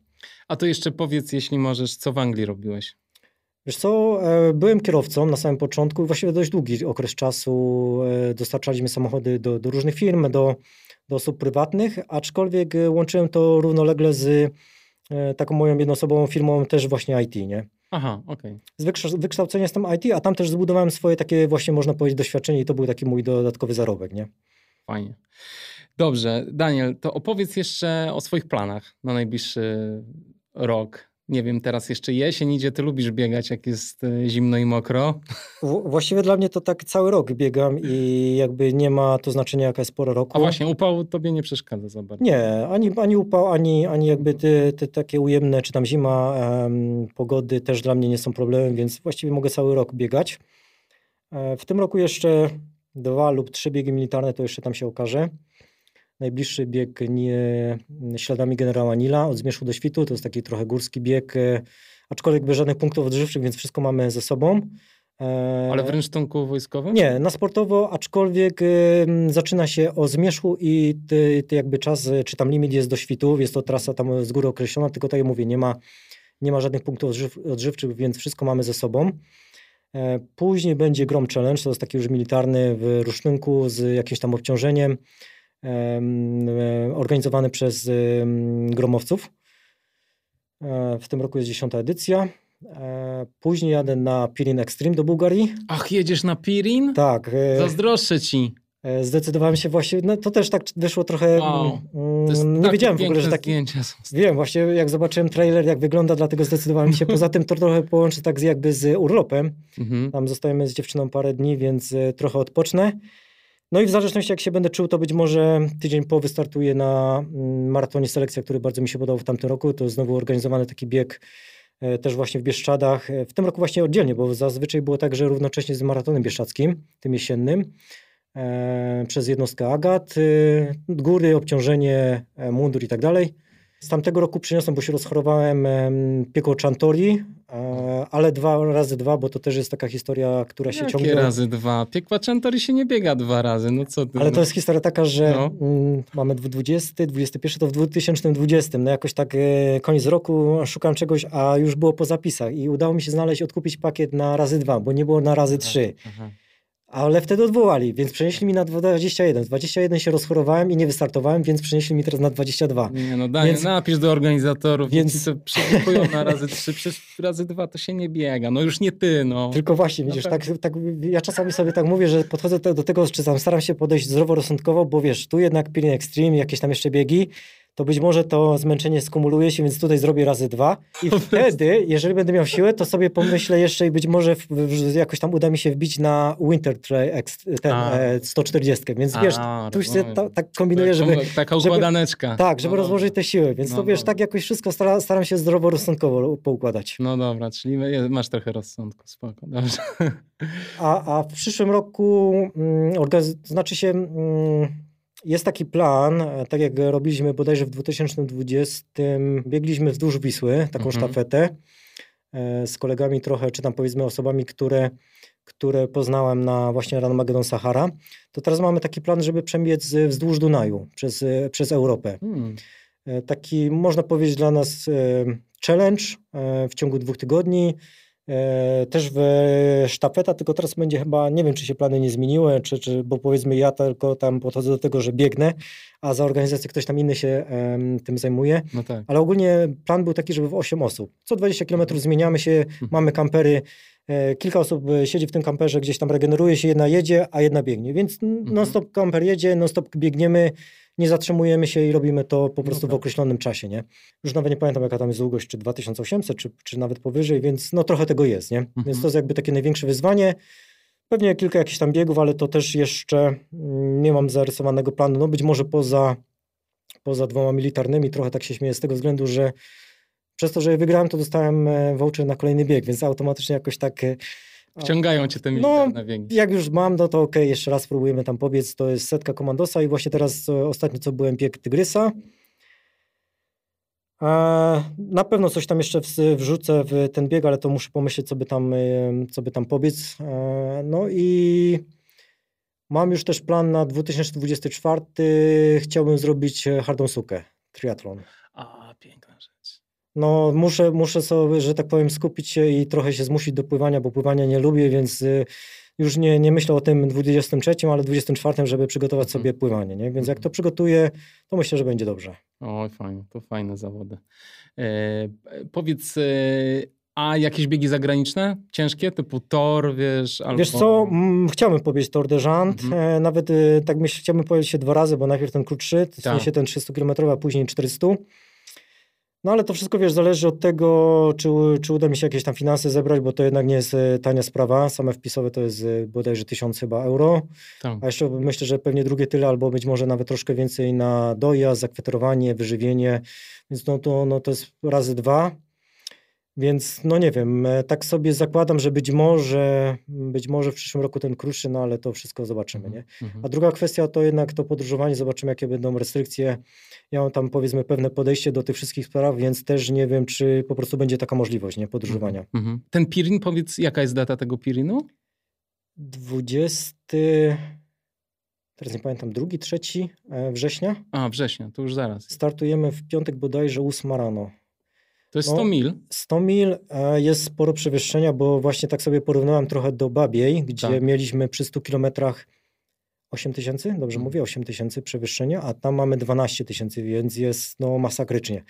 [SPEAKER 1] A to jeszcze powiedz, jeśli możesz, co w Anglii robiłeś?
[SPEAKER 2] Wiesz co, e, byłem kierowcą na samym początku, właściwie dość długi okres czasu. E, dostarczaliśmy samochody do, do różnych firm, do, do osób prywatnych, aczkolwiek łączyłem to równolegle z taką moją jednoosobową firmą też właśnie IT, nie?
[SPEAKER 1] Aha, okej.
[SPEAKER 2] Okay. Z wykształcenia jestem IT, a tam też zbudowałem swoje takie właśnie, można powiedzieć, doświadczenie i to był taki mój dodatkowy zarobek, nie?
[SPEAKER 1] Fajnie. Dobrze, Daniel, to opowiedz jeszcze o swoich planach na najbliższy rok. Nie wiem, teraz jeszcze jesień idzie, ty lubisz biegać, jak jest e, zimno i mokro.
[SPEAKER 2] Właściwie dla mnie to tak cały rok biegam i jakby nie ma to znaczenia, jaka jest pora roku.
[SPEAKER 1] A właśnie, upał tobie nie przeszkadza za bardzo?
[SPEAKER 2] Nie, ani, ani upał, ani, ani jakby te, te takie ujemne, czy tam zima, um, pogody też dla mnie nie są problemem, więc właściwie mogę cały rok biegać. E, w tym roku jeszcze dwa lub trzy biegi militarne, to jeszcze tam się okaże. Najbliższy bieg nie, śladami generała Nila od Zmierzchu do Świtu. To jest taki trochę górski bieg, e, aczkolwiek bez żadnych punktów odżywczych, więc wszystko mamy ze sobą.
[SPEAKER 1] E, Ale w rynsztunku wojskowym?
[SPEAKER 2] Nie, na sportowo, aczkolwiek y, zaczyna się o zmierzchu i ty, ty jakby czas, czy tam limit jest do świtu, jest to trasa tam z góry określona, tylko tak jak mówię, nie ma, nie ma żadnych punktów odżyw, odżywczych, więc wszystko mamy ze sobą. E, później będzie Grom Challenge, to jest taki już militarny w rusznynku z jakimś tam obciążeniem. E, organizowany przez gromowców. E, w tym roku jest dziesiąta edycja. E, później jadę na Pirin Extreme do Bułgarii.
[SPEAKER 1] Ach, jedziesz na Pirin?
[SPEAKER 2] Tak.
[SPEAKER 1] Zazdroszczę ci.
[SPEAKER 2] Zdecydowałem się właśnie, no to też tak wyszło trochę, wow. Mm, nie wiedziałem w ogóle, że tak, wiem, właśnie jak zobaczyłem trailer, jak wygląda, dlatego zdecydowałem się, poza tym to trochę połączę tak z, jakby z urlopem, mhm. tam zostajemy z dziewczyną parę dni, więc trochę odpocznę, no i w zależności jak się będę czuł, to być może tydzień po wystartuję na mm, maratonie selekcja, który bardzo mi się podobał w tamtym roku. To znowu organizowany taki bieg e, też właśnie w Bieszczadach. E, w tym roku właśnie oddzielnie, bo zazwyczaj było tak, że równocześnie z maratonem bieszczackim, tym jesiennym, e, przez jednostkę Agat, góry, obciążenie, mundur i tak dalej. Z tamtego roku przyniosłem, bo się rozchorowałem piekło Chantori, ale dwa razy dwa, bo to też jest taka historia, która się
[SPEAKER 1] Jakie razy dwa? Piekła Chantori się nie biega dwa razy, no co ty?
[SPEAKER 2] Ale to jest historia taka, że no. Mm, mamy 20, 21, to w 2020, no jakoś tak e, koniec roku szukałem czegoś, a już było po zapisach i udało mi się znaleźć, odkupić pakiet na razy dwa, bo nie było na razy trzy. Aha ale wtedy odwołali, więc przenieśli mi na 21. 21 się rozchorowałem i nie wystartowałem, więc przenieśli mi teraz na 22.
[SPEAKER 1] Nie no, daj, więc, napisz do organizatorów, więc to na razy 3, przez razy 2 to się nie biega. No już nie ty, no.
[SPEAKER 2] Tylko właśnie, widzisz, tak, tak, ja czasami sobie tak mówię, że podchodzę do tego, czy tam staram się podejść zdroworozsądkowo, bo wiesz, tu jednak Pirin Extreme, jakieś tam jeszcze biegi, to być może to zmęczenie skumuluje się, więc tutaj zrobię razy dwa. I wtedy, jeżeli będę miał siłę, to sobie pomyślę jeszcze i być może w, w, jakoś tam uda mi się wbić na Winter Trail ten e, 140. Więc A, wiesz, tu się ta, tak kombinuję, żeby...
[SPEAKER 1] Taka układaneczka.
[SPEAKER 2] Żeby, tak, żeby no rozłożyć te siły. Więc no to wiesz, dobra. tak jakoś wszystko staram, staram się zdroworozsądkowo poukładać.
[SPEAKER 1] No dobra, czyli masz trochę rozsądku, spoko, dobrze.
[SPEAKER 2] A, a w przyszłym roku, mm, znaczy się... Mm, jest taki plan, e, tak jak robiliśmy bodajże w 2020, biegliśmy wzdłuż Wisły, taką mhm. sztafetę e, z kolegami trochę, czy tam powiedzmy osobami, które, które poznałem na właśnie Ranmagedon Sahara. To teraz mamy taki plan, żeby przebiec wzdłuż Dunaju przez, e, przez Europę. Hmm. Taki, można powiedzieć, dla nas challenge w ciągu dwóch tygodni. E, też w sztafeta, tylko teraz będzie chyba, nie wiem czy się plany nie zmieniły, czy, czy, bo powiedzmy ja tylko tam podchodzę do tego, że biegnę, a za organizację ktoś tam inny się em, tym zajmuje.
[SPEAKER 1] No tak.
[SPEAKER 2] Ale ogólnie plan był taki, żeby w 8 osób. Co 20 km zmieniamy się, mamy kampery, e, kilka osób e, siedzi w tym kamperze, gdzieś tam regeneruje się, jedna jedzie, a jedna biegnie. Więc non-stop kamper jedzie, non-stop biegniemy, nie zatrzymujemy się i robimy to po prostu
[SPEAKER 1] tak.
[SPEAKER 2] w określonym czasie, nie? Już nawet nie pamiętam, jaka tam jest długość, czy 2800, czy, czy nawet powyżej, więc no trochę tego jest, nie? Więc to jest jakby takie największe wyzwanie. Pewnie kilka jakichś tam biegów, ale to też jeszcze mm, nie mam zarysowanego planu. No być może poza, poza dwoma militarnymi, trochę tak się śmieję z tego względu, że przez to, że je wygrałem, to dostałem e, voucher na kolejny bieg, więc automatycznie jakoś tak...
[SPEAKER 1] Wciągają cię te
[SPEAKER 2] No,
[SPEAKER 1] militarne biegi.
[SPEAKER 2] jak już mam, no to okej, jeszcze raz spróbujemy tam pobiec. To jest setka komandosa i właśnie teraz e, ostatnio co byłem bieg Tygrysa. E, na pewno coś tam jeszcze wrzucę w ten bieg, ale to muszę pomyśleć, co by tam, e, co by tam pobiec. No i mam już też plan na 2024. Chciałbym zrobić hardą sukę, triatlon.
[SPEAKER 1] A, piękna rzecz.
[SPEAKER 2] No, muszę, muszę sobie, że tak powiem, skupić się i trochę się zmusić do pływania, bo pływania nie lubię, więc y, już nie, nie myślę o tym 23, ale 24, żeby przygotować
[SPEAKER 1] Mhm.
[SPEAKER 2] sobie pływanie, nie? Więc jak to przygotuję, to myślę, że będzie dobrze.
[SPEAKER 1] Oj, fajnie, to fajne zawody. E, powiedz, e, a jakieś biegi zagraniczne? Ciężkie, typu tor, wiesz, albo...
[SPEAKER 2] Wiesz co, chciałbym pobiec Tour de Jant,
[SPEAKER 1] Mhm.
[SPEAKER 2] e, nawet y, tak myślę, chciałbym powiedzieć się dwa razy, bo najpierw ten krótszy, w
[SPEAKER 1] Tak.
[SPEAKER 2] sensie ten 300 km, a później 400. No ale to wszystko, wiesz, zależy od tego, czy, czy uda mi się jakieś tam finanse zebrać, bo to jednak nie jest e, tania sprawa. Same wpisowe to jest e, bodajże 1000 chyba euro.
[SPEAKER 1] Tam.
[SPEAKER 2] A jeszcze myślę, że pewnie drugie tyle, albo być może nawet troszkę więcej na dojazd, zakwaterowanie, wyżywienie. Więc no to, no to jest razy dwa. Więc no nie wiem, e, tak sobie zakładam, że być może, być może w przyszłym roku ten krótszy, no ale to wszystko zobaczymy, nie?
[SPEAKER 1] Mhm.
[SPEAKER 2] A druga kwestia to jednak to podróżowanie, zobaczymy jakie będą restrykcje. Ja mam tam powiedzmy pewne podejście do tych wszystkich spraw, więc też nie wiem, czy po prostu będzie taka możliwość, nie? Podróżowania.
[SPEAKER 1] Mhm. Ten Pirin, powiedz, jaka jest data tego Pirinu?
[SPEAKER 2] 20, teraz nie pamiętam, drugi, trzeci e, września.
[SPEAKER 1] A, września, to już zaraz.
[SPEAKER 2] Startujemy w piątek bodajże 8 rano.
[SPEAKER 1] To jest
[SPEAKER 2] No.
[SPEAKER 1] 100 mil.
[SPEAKER 2] 100 mil e, jest sporo przewyższenia, bo właśnie tak sobie porównałem trochę do Babiej, gdzie
[SPEAKER 1] Tak.
[SPEAKER 2] mieliśmy przy 100 kilometrach 8 tysięcy, dobrze
[SPEAKER 1] Mhm.
[SPEAKER 2] mówię, 8 tysięcy przewyższenia, a tam mamy 12 tysięcy, więc jest no masakrycznie.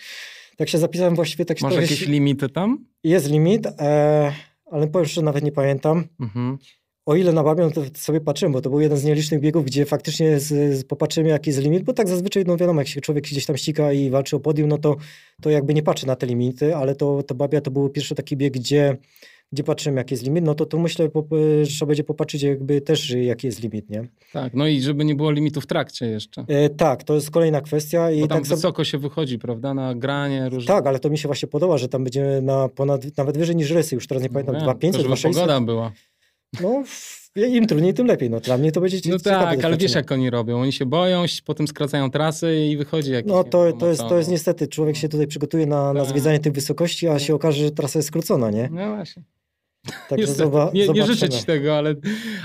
[SPEAKER 2] Tak się zapisałem właściwie, tak się
[SPEAKER 1] Masz jakieś
[SPEAKER 2] się-
[SPEAKER 1] limity tam?
[SPEAKER 2] Jest limit, e, ale powiem szczerze, nawet nie pamiętam.
[SPEAKER 1] Mhm.
[SPEAKER 2] O ile na Babią to sobie patrzyłem, bo to był jeden z nielicznych biegów, gdzie faktycznie z, z, popatrzymy jaki jest limit, bo tak zazwyczaj, no wiadomo, jak się człowiek gdzieś tam ściga i walczy o podium, no to, to jakby nie patrzy na te limity, ale to, to Babia to był pierwszy taki bieg, gdzie, gdzie patrzymy jaki jest limit, no to tu myślę, że trzeba będzie popatrzeć jakby też jaki jest limit, nie?
[SPEAKER 1] Tak, no i żeby nie było limitu w trakcie jeszcze.
[SPEAKER 2] E, tak, to jest kolejna kwestia i
[SPEAKER 1] Bo tam
[SPEAKER 2] tak
[SPEAKER 1] wysoko się wychodzi, prawda, na granie różne.
[SPEAKER 2] Tak, ale to mi się właśnie podoba, że tam będziemy na ponad, nawet wyżej niż Rysy, już teraz nie pamiętam,
[SPEAKER 1] No,
[SPEAKER 2] 2500,
[SPEAKER 1] to żeby
[SPEAKER 2] 2600.
[SPEAKER 1] pogoda była.
[SPEAKER 2] No, im trudniej, tym lepiej, no dla mnie to będzie
[SPEAKER 1] No tak, ale wiesz jak oni robią. Oni się boją, potem skracają trasy i wychodzi jakiś...
[SPEAKER 2] No to,
[SPEAKER 1] wiem,
[SPEAKER 2] to, jest, to jest niestety, człowiek się tutaj przygotuje na, na
[SPEAKER 1] Tak.
[SPEAKER 2] zwiedzanie tych wysokości, a się okaże, że trasa jest skrócona, nie?
[SPEAKER 1] No właśnie. Niestety,
[SPEAKER 2] zoba-
[SPEAKER 1] nie, nie życzę ci tego, ale,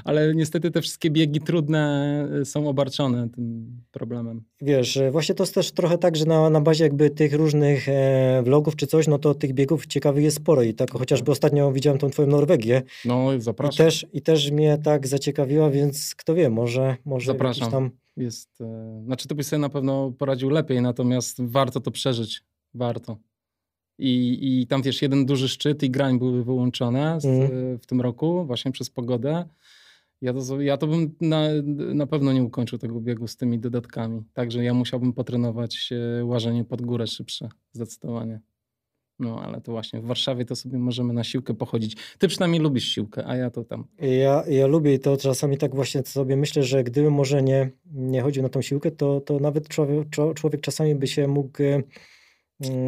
[SPEAKER 1] ale niestety te wszystkie biegi trudne y, są obarczone tym problemem.
[SPEAKER 2] Wiesz, że właśnie to jest też trochę tak, że na, na bazie jakby tych różnych e, vlogów czy coś, no to tych biegów ciekawych jest sporo i tak chociażby ostatnio widziałem tą twoją Norwegię
[SPEAKER 1] No
[SPEAKER 2] i
[SPEAKER 1] zapraszam.
[SPEAKER 2] też, i też mnie tak zaciekawiła, więc kto wie, może, może
[SPEAKER 1] Zapraszam.
[SPEAKER 2] tam...
[SPEAKER 1] Jest, e, znaczy ty byś sobie na pewno poradził lepiej, natomiast warto to przeżyć. Warto. I, I tam wiesz, jeden duży szczyt i grań były wyłączone z, e, w tym roku właśnie przez pogodę. Ja to, ja to bym na, na pewno nie ukończył tego biegu z tymi dodatkami. Także ja musiałbym potrenować e, łażenie pod górę szybsze, zdecydowanie. No ale to właśnie w Warszawie to sobie możemy na siłkę pochodzić. Ty przynajmniej lubisz siłkę, a ja to tam.
[SPEAKER 2] Ja, ja lubię i to czasami tak właśnie sobie myślę, że gdybym może nie, nie chodził na tą siłkę, to, to nawet człowiek, człowiek czasami by się mógł e, mm,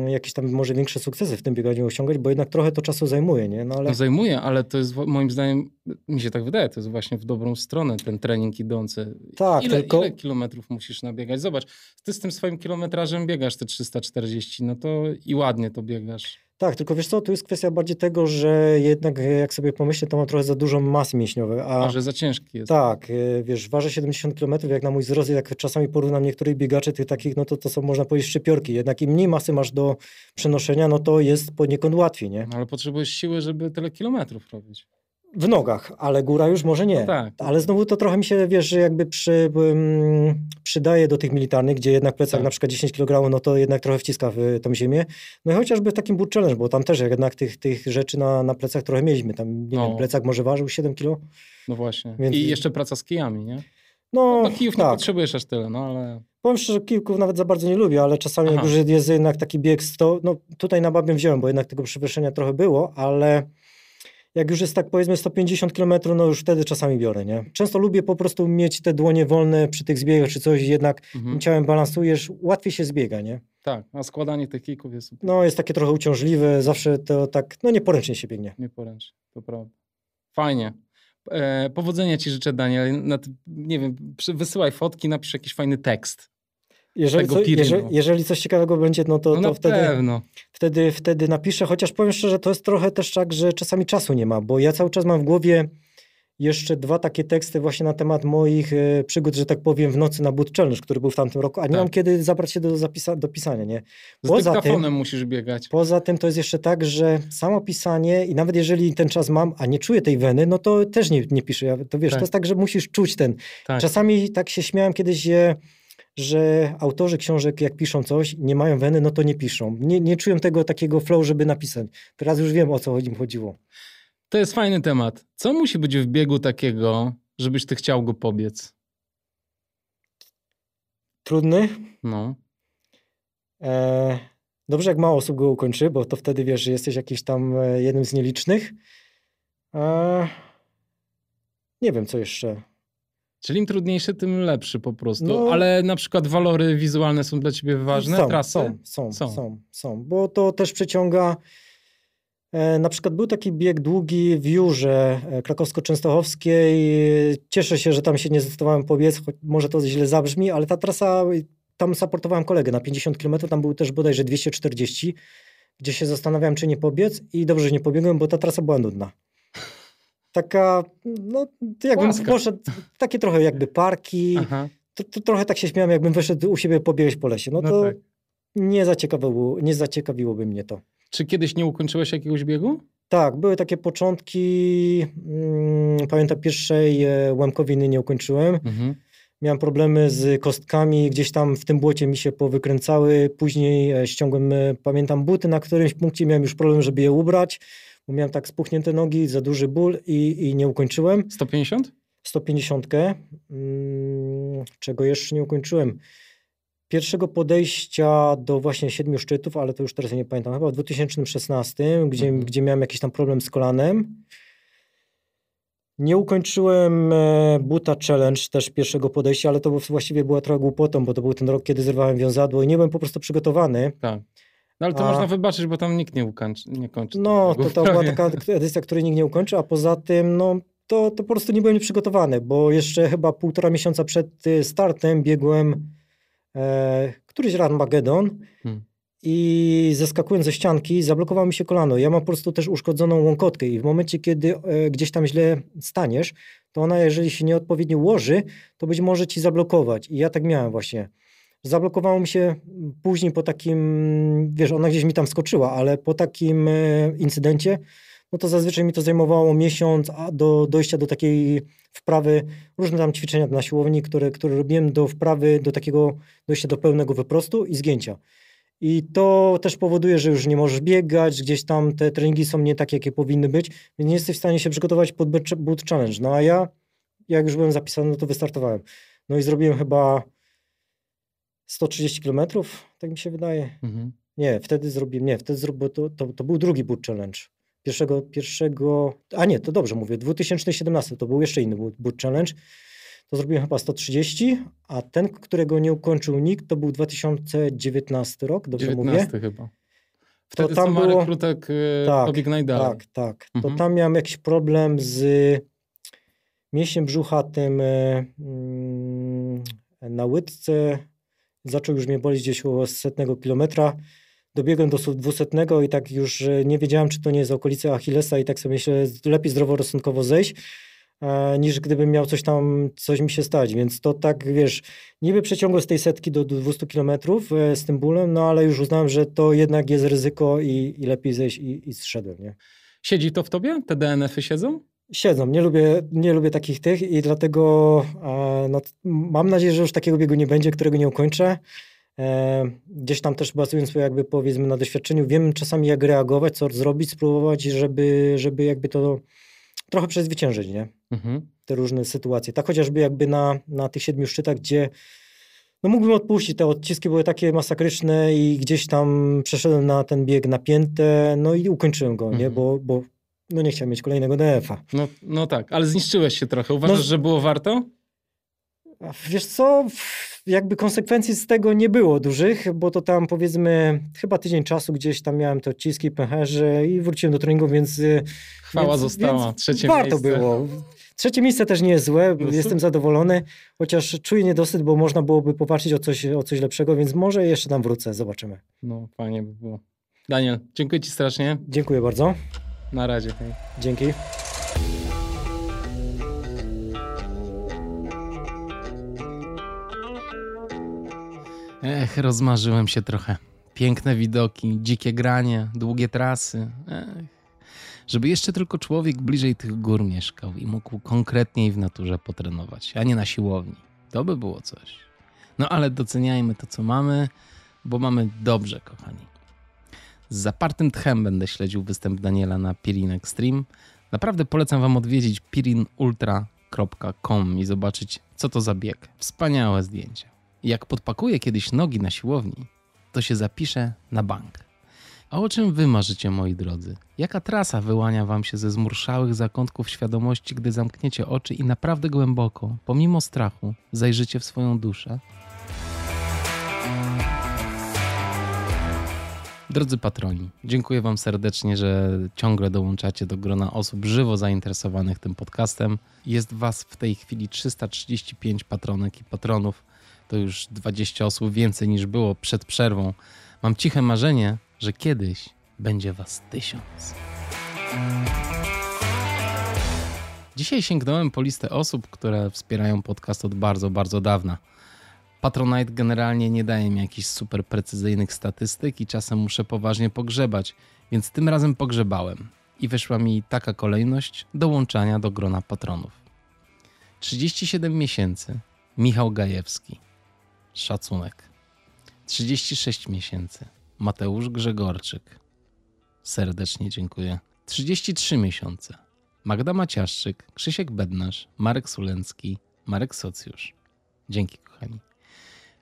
[SPEAKER 2] jakieś tam może większe sukcesy w tym bieganiu osiągać, bo jednak trochę to czasu zajmuje, nie? No ale
[SPEAKER 1] No zajmuje, ale to jest moim zdaniem, mi się tak wydaje, to jest właśnie w dobrą stronę ten trening idący.
[SPEAKER 2] Tak,
[SPEAKER 1] ile,
[SPEAKER 2] tylko-
[SPEAKER 1] ile kilometrów musisz nabiegać? Zobacz, ty z tym swoim kilometrażem biegasz te 340, no to i ładnie to biegasz.
[SPEAKER 2] Tak, tylko wiesz co, tu jest kwestia bardziej tego, że jednak e, jak sobie pomyślę, to mam trochę za dużo masy mięśniowej. A,
[SPEAKER 1] A że za ciężki jest.
[SPEAKER 2] tak, e, wiesz, ważę 70 km, jak na mój wzrost, jak czasami porównam niektórych biegaczy tych takich, no to to są można powiedzieć szczypiorki. Jednak im mniej masy masz do przenoszenia, no to jest poniekąd łatwiej, nie?
[SPEAKER 1] No, ale potrzebujesz siły, żeby tyle kilometrów robić.
[SPEAKER 2] W nogach, ale góra już może nie.
[SPEAKER 1] No tak.
[SPEAKER 2] Ale znowu to trochę mi się, wiesz, że jakby przy, um, przydaje do tych militarnych, gdzie jednak plecak
[SPEAKER 1] Tak.
[SPEAKER 2] na przykład 10 kg, no to jednak trochę wciska w tą ziemię. No i chociażby w takim boot challenge, bo tam też jednak tych, tych rzeczy na, na plecach trochę mieliśmy. Tam, nie
[SPEAKER 1] No.
[SPEAKER 2] wiem, plecak może ważył 7 kg.
[SPEAKER 1] No właśnie.
[SPEAKER 2] Więc-
[SPEAKER 1] I jeszcze praca z kijami, nie?
[SPEAKER 2] No,
[SPEAKER 1] No kijów nie
[SPEAKER 2] tak.
[SPEAKER 1] potrzebujesz aż tyle, no ale...
[SPEAKER 2] Powiem szczerze, że kilków nawet za bardzo nie lubię, ale czasami jak
[SPEAKER 1] Aha.
[SPEAKER 2] już jest jednak taki bieg 100, no tutaj na Babiem wziąłem, bo jednak tego przewyższenia trochę było, ale jak już jest tak powiedzmy 150 km, no już wtedy czasami biorę, nie? Często lubię po prostu mieć te dłonie wolne przy tych zbiegach czy coś, jednak
[SPEAKER 1] Mhm.
[SPEAKER 2] ciałem balansujesz, łatwiej się zbiega, nie?
[SPEAKER 1] Tak, a składanie tych kijków jest
[SPEAKER 2] No jest takie trochę uciążliwe, zawsze to tak, no nieporęcznie się biegnie.
[SPEAKER 1] nieporęczne, to prawda. Fajnie. E, powodzenia ci życzę, Daniel. Na, ty- nie wiem, wysyłaj fotki, napisz jakiś fajny tekst.
[SPEAKER 2] Jeżeli,
[SPEAKER 1] Tego
[SPEAKER 2] co, jeżeli, jeżeli coś ciekawego będzie, no to,
[SPEAKER 1] No
[SPEAKER 2] to wtedy...
[SPEAKER 1] pewno.
[SPEAKER 2] wtedy, wtedy napiszę, chociaż powiem szczerze, to jest trochę też tak, że czasami czasu nie ma, bo ja cały czas mam w głowie jeszcze dwa takie teksty właśnie na temat moich e, przygód, że tak powiem, w nocy na Boot Challenge, który był w tamtym roku, a nie
[SPEAKER 1] Tak.
[SPEAKER 2] mam kiedy zabrać się do, zapisa- do pisania, nie?
[SPEAKER 1] Z
[SPEAKER 2] Poza
[SPEAKER 1] dyktafonem
[SPEAKER 2] tym-
[SPEAKER 1] musisz biegać.
[SPEAKER 2] Poza tym to jest jeszcze tak, że samo pisanie i nawet jeżeli ten czas mam, a nie czuję tej weny, no to też nie, nie piszę. Ja, to wiesz,
[SPEAKER 1] Tak.
[SPEAKER 2] to jest tak, że musisz czuć ten.
[SPEAKER 1] Tak.
[SPEAKER 2] Czasami tak się śmiałem kiedyś, że, że autorzy książek, jak piszą coś, nie mają weny, no to nie piszą. Nie, nie czują tego takiego flow, żeby napisać. Teraz już wiem, o co im chodziło.
[SPEAKER 1] To jest fajny temat. Co musi być w biegu takiego, żebyś ty chciał go pobiec?
[SPEAKER 2] Trudny.
[SPEAKER 1] No.
[SPEAKER 2] E, dobrze, jak mało osób go ukończy, bo to wtedy wiesz, że jesteś jakiś tam e, jednym z nielicznych. E, nie wiem, co jeszcze.
[SPEAKER 1] Czyli im trudniejszy, tym lepszy po prostu.
[SPEAKER 2] No.
[SPEAKER 1] Ale na przykład walory wizualne są dla ciebie ważne?
[SPEAKER 2] Są,
[SPEAKER 1] Trasy?
[SPEAKER 2] są, są,
[SPEAKER 1] Są.
[SPEAKER 2] są, są, bo to też przyciąga. E, na przykład był taki bieg długi w Jurze e, krakowsko-częstochowskiej. Cieszę się, że tam się nie zdecydowałem pobiec, choć może to źle zabrzmi, ale ta trasa, tam supportowałem kolegę na 50 km, tam był też bodajże 240, gdzie się zastanawiałem, czy nie pobiec i dobrze, że nie pobiegłem, bo ta trasa była nudna. Taka, no jakbym poszedł, takie trochę jakby parki, to, to trochę tak się śmiałem, jakbym wyszedł u siebie pobiegać po lesie. No
[SPEAKER 1] No
[SPEAKER 2] to
[SPEAKER 1] tak.
[SPEAKER 2] nie, zaciekawiło, nie zaciekawiłoby mnie to.
[SPEAKER 1] Czy kiedyś nie ukończyłeś jakiegoś biegu?
[SPEAKER 2] Tak, były takie początki. Mm, pamiętam pierwszej e, łemkowiny nie ukończyłem.
[SPEAKER 1] Mhm.
[SPEAKER 2] Miałem problemy z kostkami, gdzieś tam w tym błocie mi się powykręcały. Później e, ściągłem, e, pamiętam, buty na którymś punkcie. Miałem już problem, żeby je ubrać, bo miałem tak spuchnięte nogi, za duży ból i, i nie ukończyłem.
[SPEAKER 1] 150?
[SPEAKER 2] 150, mm, czego jeszcze nie ukończyłem. Pierwszego podejścia do właśnie siedmiu szczytów, ale to już teraz nie pamiętam, chyba w 2016, gdzie,
[SPEAKER 1] Mhm.
[SPEAKER 2] gdzie miałem jakiś tam problem z kolanem. Nie ukończyłem e, buta challenge też pierwszego podejścia, ale to właściwie była trochę głupotą, bo to był ten rok, kiedy zerwałem wiązadło i nie byłem po prostu przygotowany.
[SPEAKER 1] Tak. No ale to
[SPEAKER 2] A-
[SPEAKER 1] można wybaczyć, bo tam nikt nie, ukończy, nie kończy.
[SPEAKER 2] No, to, to była taka edycja, której nikt nie ukończy, a poza tym, no, to, to po prostu nie byłem przygotowany, bo jeszcze chyba półtora miesiąca przed y, startem biegłem e, któryś raz Magedon
[SPEAKER 1] Hmm.
[SPEAKER 2] i zeskakując ze ścianki zablokowało mi się kolano. Ja mam po prostu też uszkodzoną łąkotkę i w momencie, kiedy e, gdzieś tam źle staniesz, to ona, jeżeli się nieodpowiednio ułoży, to być może ci zablokować. I ja tak miałem właśnie. Zablokowało mi się później po takim, wiesz, ona gdzieś mi tam skoczyła, ale po takim e, incydencie, no to zazwyczaj mi to zajmowało miesiąc, a do dojścia do takiej wprawy, różne tam ćwiczenia na siłowni, które, które robiłem do wprawy, do takiego dojścia do pełnego wyprostu i zgięcia. I to też powoduje, że już nie możesz biegać, gdzieś tam te treningi są nie takie, jakie powinny być, więc nie jesteś w stanie się przygotować pod boot- challenge. No a ja, jak już byłem zapisany, no to wystartowałem. No i zrobiłem chyba 130 km, tak mi się wydaje.
[SPEAKER 1] Mhm.
[SPEAKER 2] Nie, wtedy zrobiłem, nie, wtedy zrobiłem, to, to, to był drugi boot challenge. Pierwszego, pierwszego, a nie, to dobrze mówię, 2017 to był jeszcze inny boot, challenge. To zrobiłem chyba 130, a ten, którego nie ukończył nikt, to był 2019 rok, dobrze mówię?
[SPEAKER 1] 19 chyba. Wtedy
[SPEAKER 2] tam
[SPEAKER 1] co Marek
[SPEAKER 2] było-
[SPEAKER 1] Krutek y,
[SPEAKER 2] Tak,
[SPEAKER 1] pobiegł najdalej.
[SPEAKER 2] Tak, tak. To
[SPEAKER 1] Mhm.
[SPEAKER 2] tam miałem jakiś problem z mięśniem brzucha tym e, mm, na łydce. Zaczął już mnie bolić gdzieś około setnego kilometra. dobiegłem do 200 i tak już nie wiedziałem, czy to nie jest okolica Achillesa i tak sobie myślę, lepiej zdroworozsądkowo zejść, niż gdybym miał coś tam, coś mi się stać, więc to tak, wiesz, niby przeciągło z tej setki do 200 kilometrów e, z tym bólem, no ale już uznałem, że to jednak jest ryzyko i, i lepiej zejść i, i zszedłem, nie?
[SPEAKER 1] Siedzi to w tobie? Te DNF-y siedzą?
[SPEAKER 2] Siedzą, nie lubię, nie lubię takich tych i dlatego no, mam nadzieję, że już takiego biegu nie będzie, którego nie ukończę. E, gdzieś tam też bazując jakby powiedzmy na doświadczeniu, wiem czasami jak reagować, co zrobić, spróbować, żeby, żeby jakby to trochę przezwyciężyć, nie? Mhm. Te różne sytuacje. Tak chociażby jakby na, na tych siedmiu szczytach, gdzie no mógłbym odpuścić, te odciski były takie masakryczne i gdzieś tam przeszedłem na ten bieg napięte, no i ukończyłem go, mhm. nie? Bo, bo no nie chciałem mieć kolejnego DF-a.
[SPEAKER 1] No, no tak, ale zniszczyłeś się trochę. Uważasz, no, że było warto?
[SPEAKER 2] Wiesz co, jakby konsekwencji z tego nie było dużych, bo to tam powiedzmy chyba tydzień czasu gdzieś tam miałem te odciski, pęcherze i wróciłem do treningu, więc... Y,
[SPEAKER 1] Chwała więc, została, więc trzecie
[SPEAKER 2] warto
[SPEAKER 1] miejsce.
[SPEAKER 2] było. Trzecie miejsce też nie jest złe, no jestem zadowolony, chociaż czuję niedosyt, bo można byłoby popatrzeć o coś, o coś lepszego, więc może jeszcze tam wrócę, zobaczymy.
[SPEAKER 1] No, fajnie by było. Daniel, dziękuję Ci strasznie.
[SPEAKER 2] Dziękuję bardzo.
[SPEAKER 1] Na razie.
[SPEAKER 2] Dzięki.
[SPEAKER 1] Ech, rozmarzyłem się trochę. Piękne widoki, dzikie granie, długie trasy. Ech. Żeby jeszcze tylko człowiek bliżej tych gór mieszkał i mógł konkretniej w naturze potrenować, a nie na siłowni. To by było coś. No ale doceniajmy to, co mamy, bo mamy dobrze, kochani. Z zapartym tchem będę śledził występ Daniela na Pirin Extreme. Naprawdę polecam Wam odwiedzić pirinultra.com i zobaczyć, co to za bieg. Wspaniałe zdjęcia. Jak podpakuję kiedyś nogi na siłowni, to się zapiszę na bank. A o czym wy marzycie, moi drodzy? Jaka trasa wyłania wam się ze zmurszałych zakątków świadomości, gdy zamkniecie oczy i naprawdę głęboko, pomimo strachu, zajrzycie w swoją duszę? Drodzy patroni, dziękuję Wam serdecznie, że ciągle dołączacie do grona osób żywo zainteresowanych tym podcastem. Jest Was w tej chwili 335 patronek i patronów. To już 20 osób więcej niż było przed przerwą. Mam ciche marzenie, że kiedyś będzie Was tysiąc. Dzisiaj sięgnąłem po listę osób, które wspierają podcast od bardzo, bardzo dawna. Patronite generalnie nie daje mi jakichś super precyzyjnych statystyk i czasem muszę poważnie pogrzebać, więc tym razem pogrzebałem i wyszła mi taka kolejność dołączania do grona patronów. 37 miesięcy Michał Gajewski. Szacunek. 36 miesięcy Mateusz Grzegorczyk. Serdecznie dziękuję. 33 miesiące Magda Maciaszczyk, Krzysiek Bednarz, Marek Sulencki, Marek Socjusz. Dzięki kochani.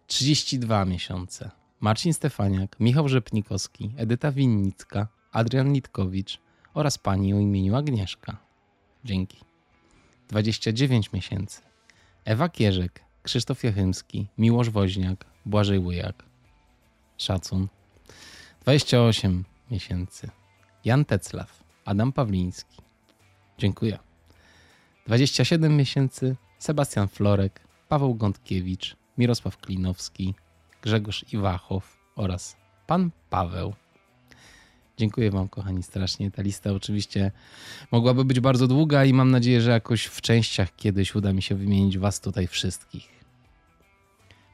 [SPEAKER 1] 32 miesiące. Marcin Stefaniak, Michał Rzepnikowski, Edyta Winnicka, Adrian Litkowicz oraz pani o imieniu Agnieszka. Dzięki. 29 miesięcy. Ewa Kierzek, Krzysztof Jachymski, Miłosz Woźniak, Błażej Łyjak. Szacun. 28 miesięcy. Jan Teclaw, Adam Pawliński. Dziękuję. 27 miesięcy. Sebastian Florek, Paweł Gądkiewicz, Mirosław Klinowski, Grzegorz Iwachow oraz pan Paweł. Dziękuję Wam, kochani, strasznie. Ta lista oczywiście mogłaby być bardzo długa i mam nadzieję, że jakoś w częściach kiedyś uda mi się wymienić Was tutaj wszystkich.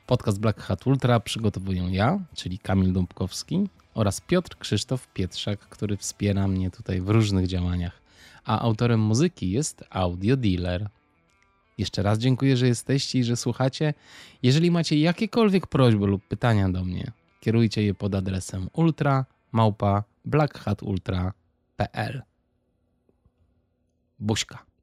[SPEAKER 1] Podcast Black Hat Ultra przygotowuję ja, czyli Kamil Dąbkowski oraz Piotr Krzysztof Pietrzak, który wspiera mnie tutaj w różnych działaniach. A autorem muzyki jest Audio Dealer. Jeszcze raz dziękuję, że jesteście i że słuchacie. Jeżeli macie jakiekolwiek prośby lub pytania do mnie, kierujcie je pod adresem ultra. Buźka.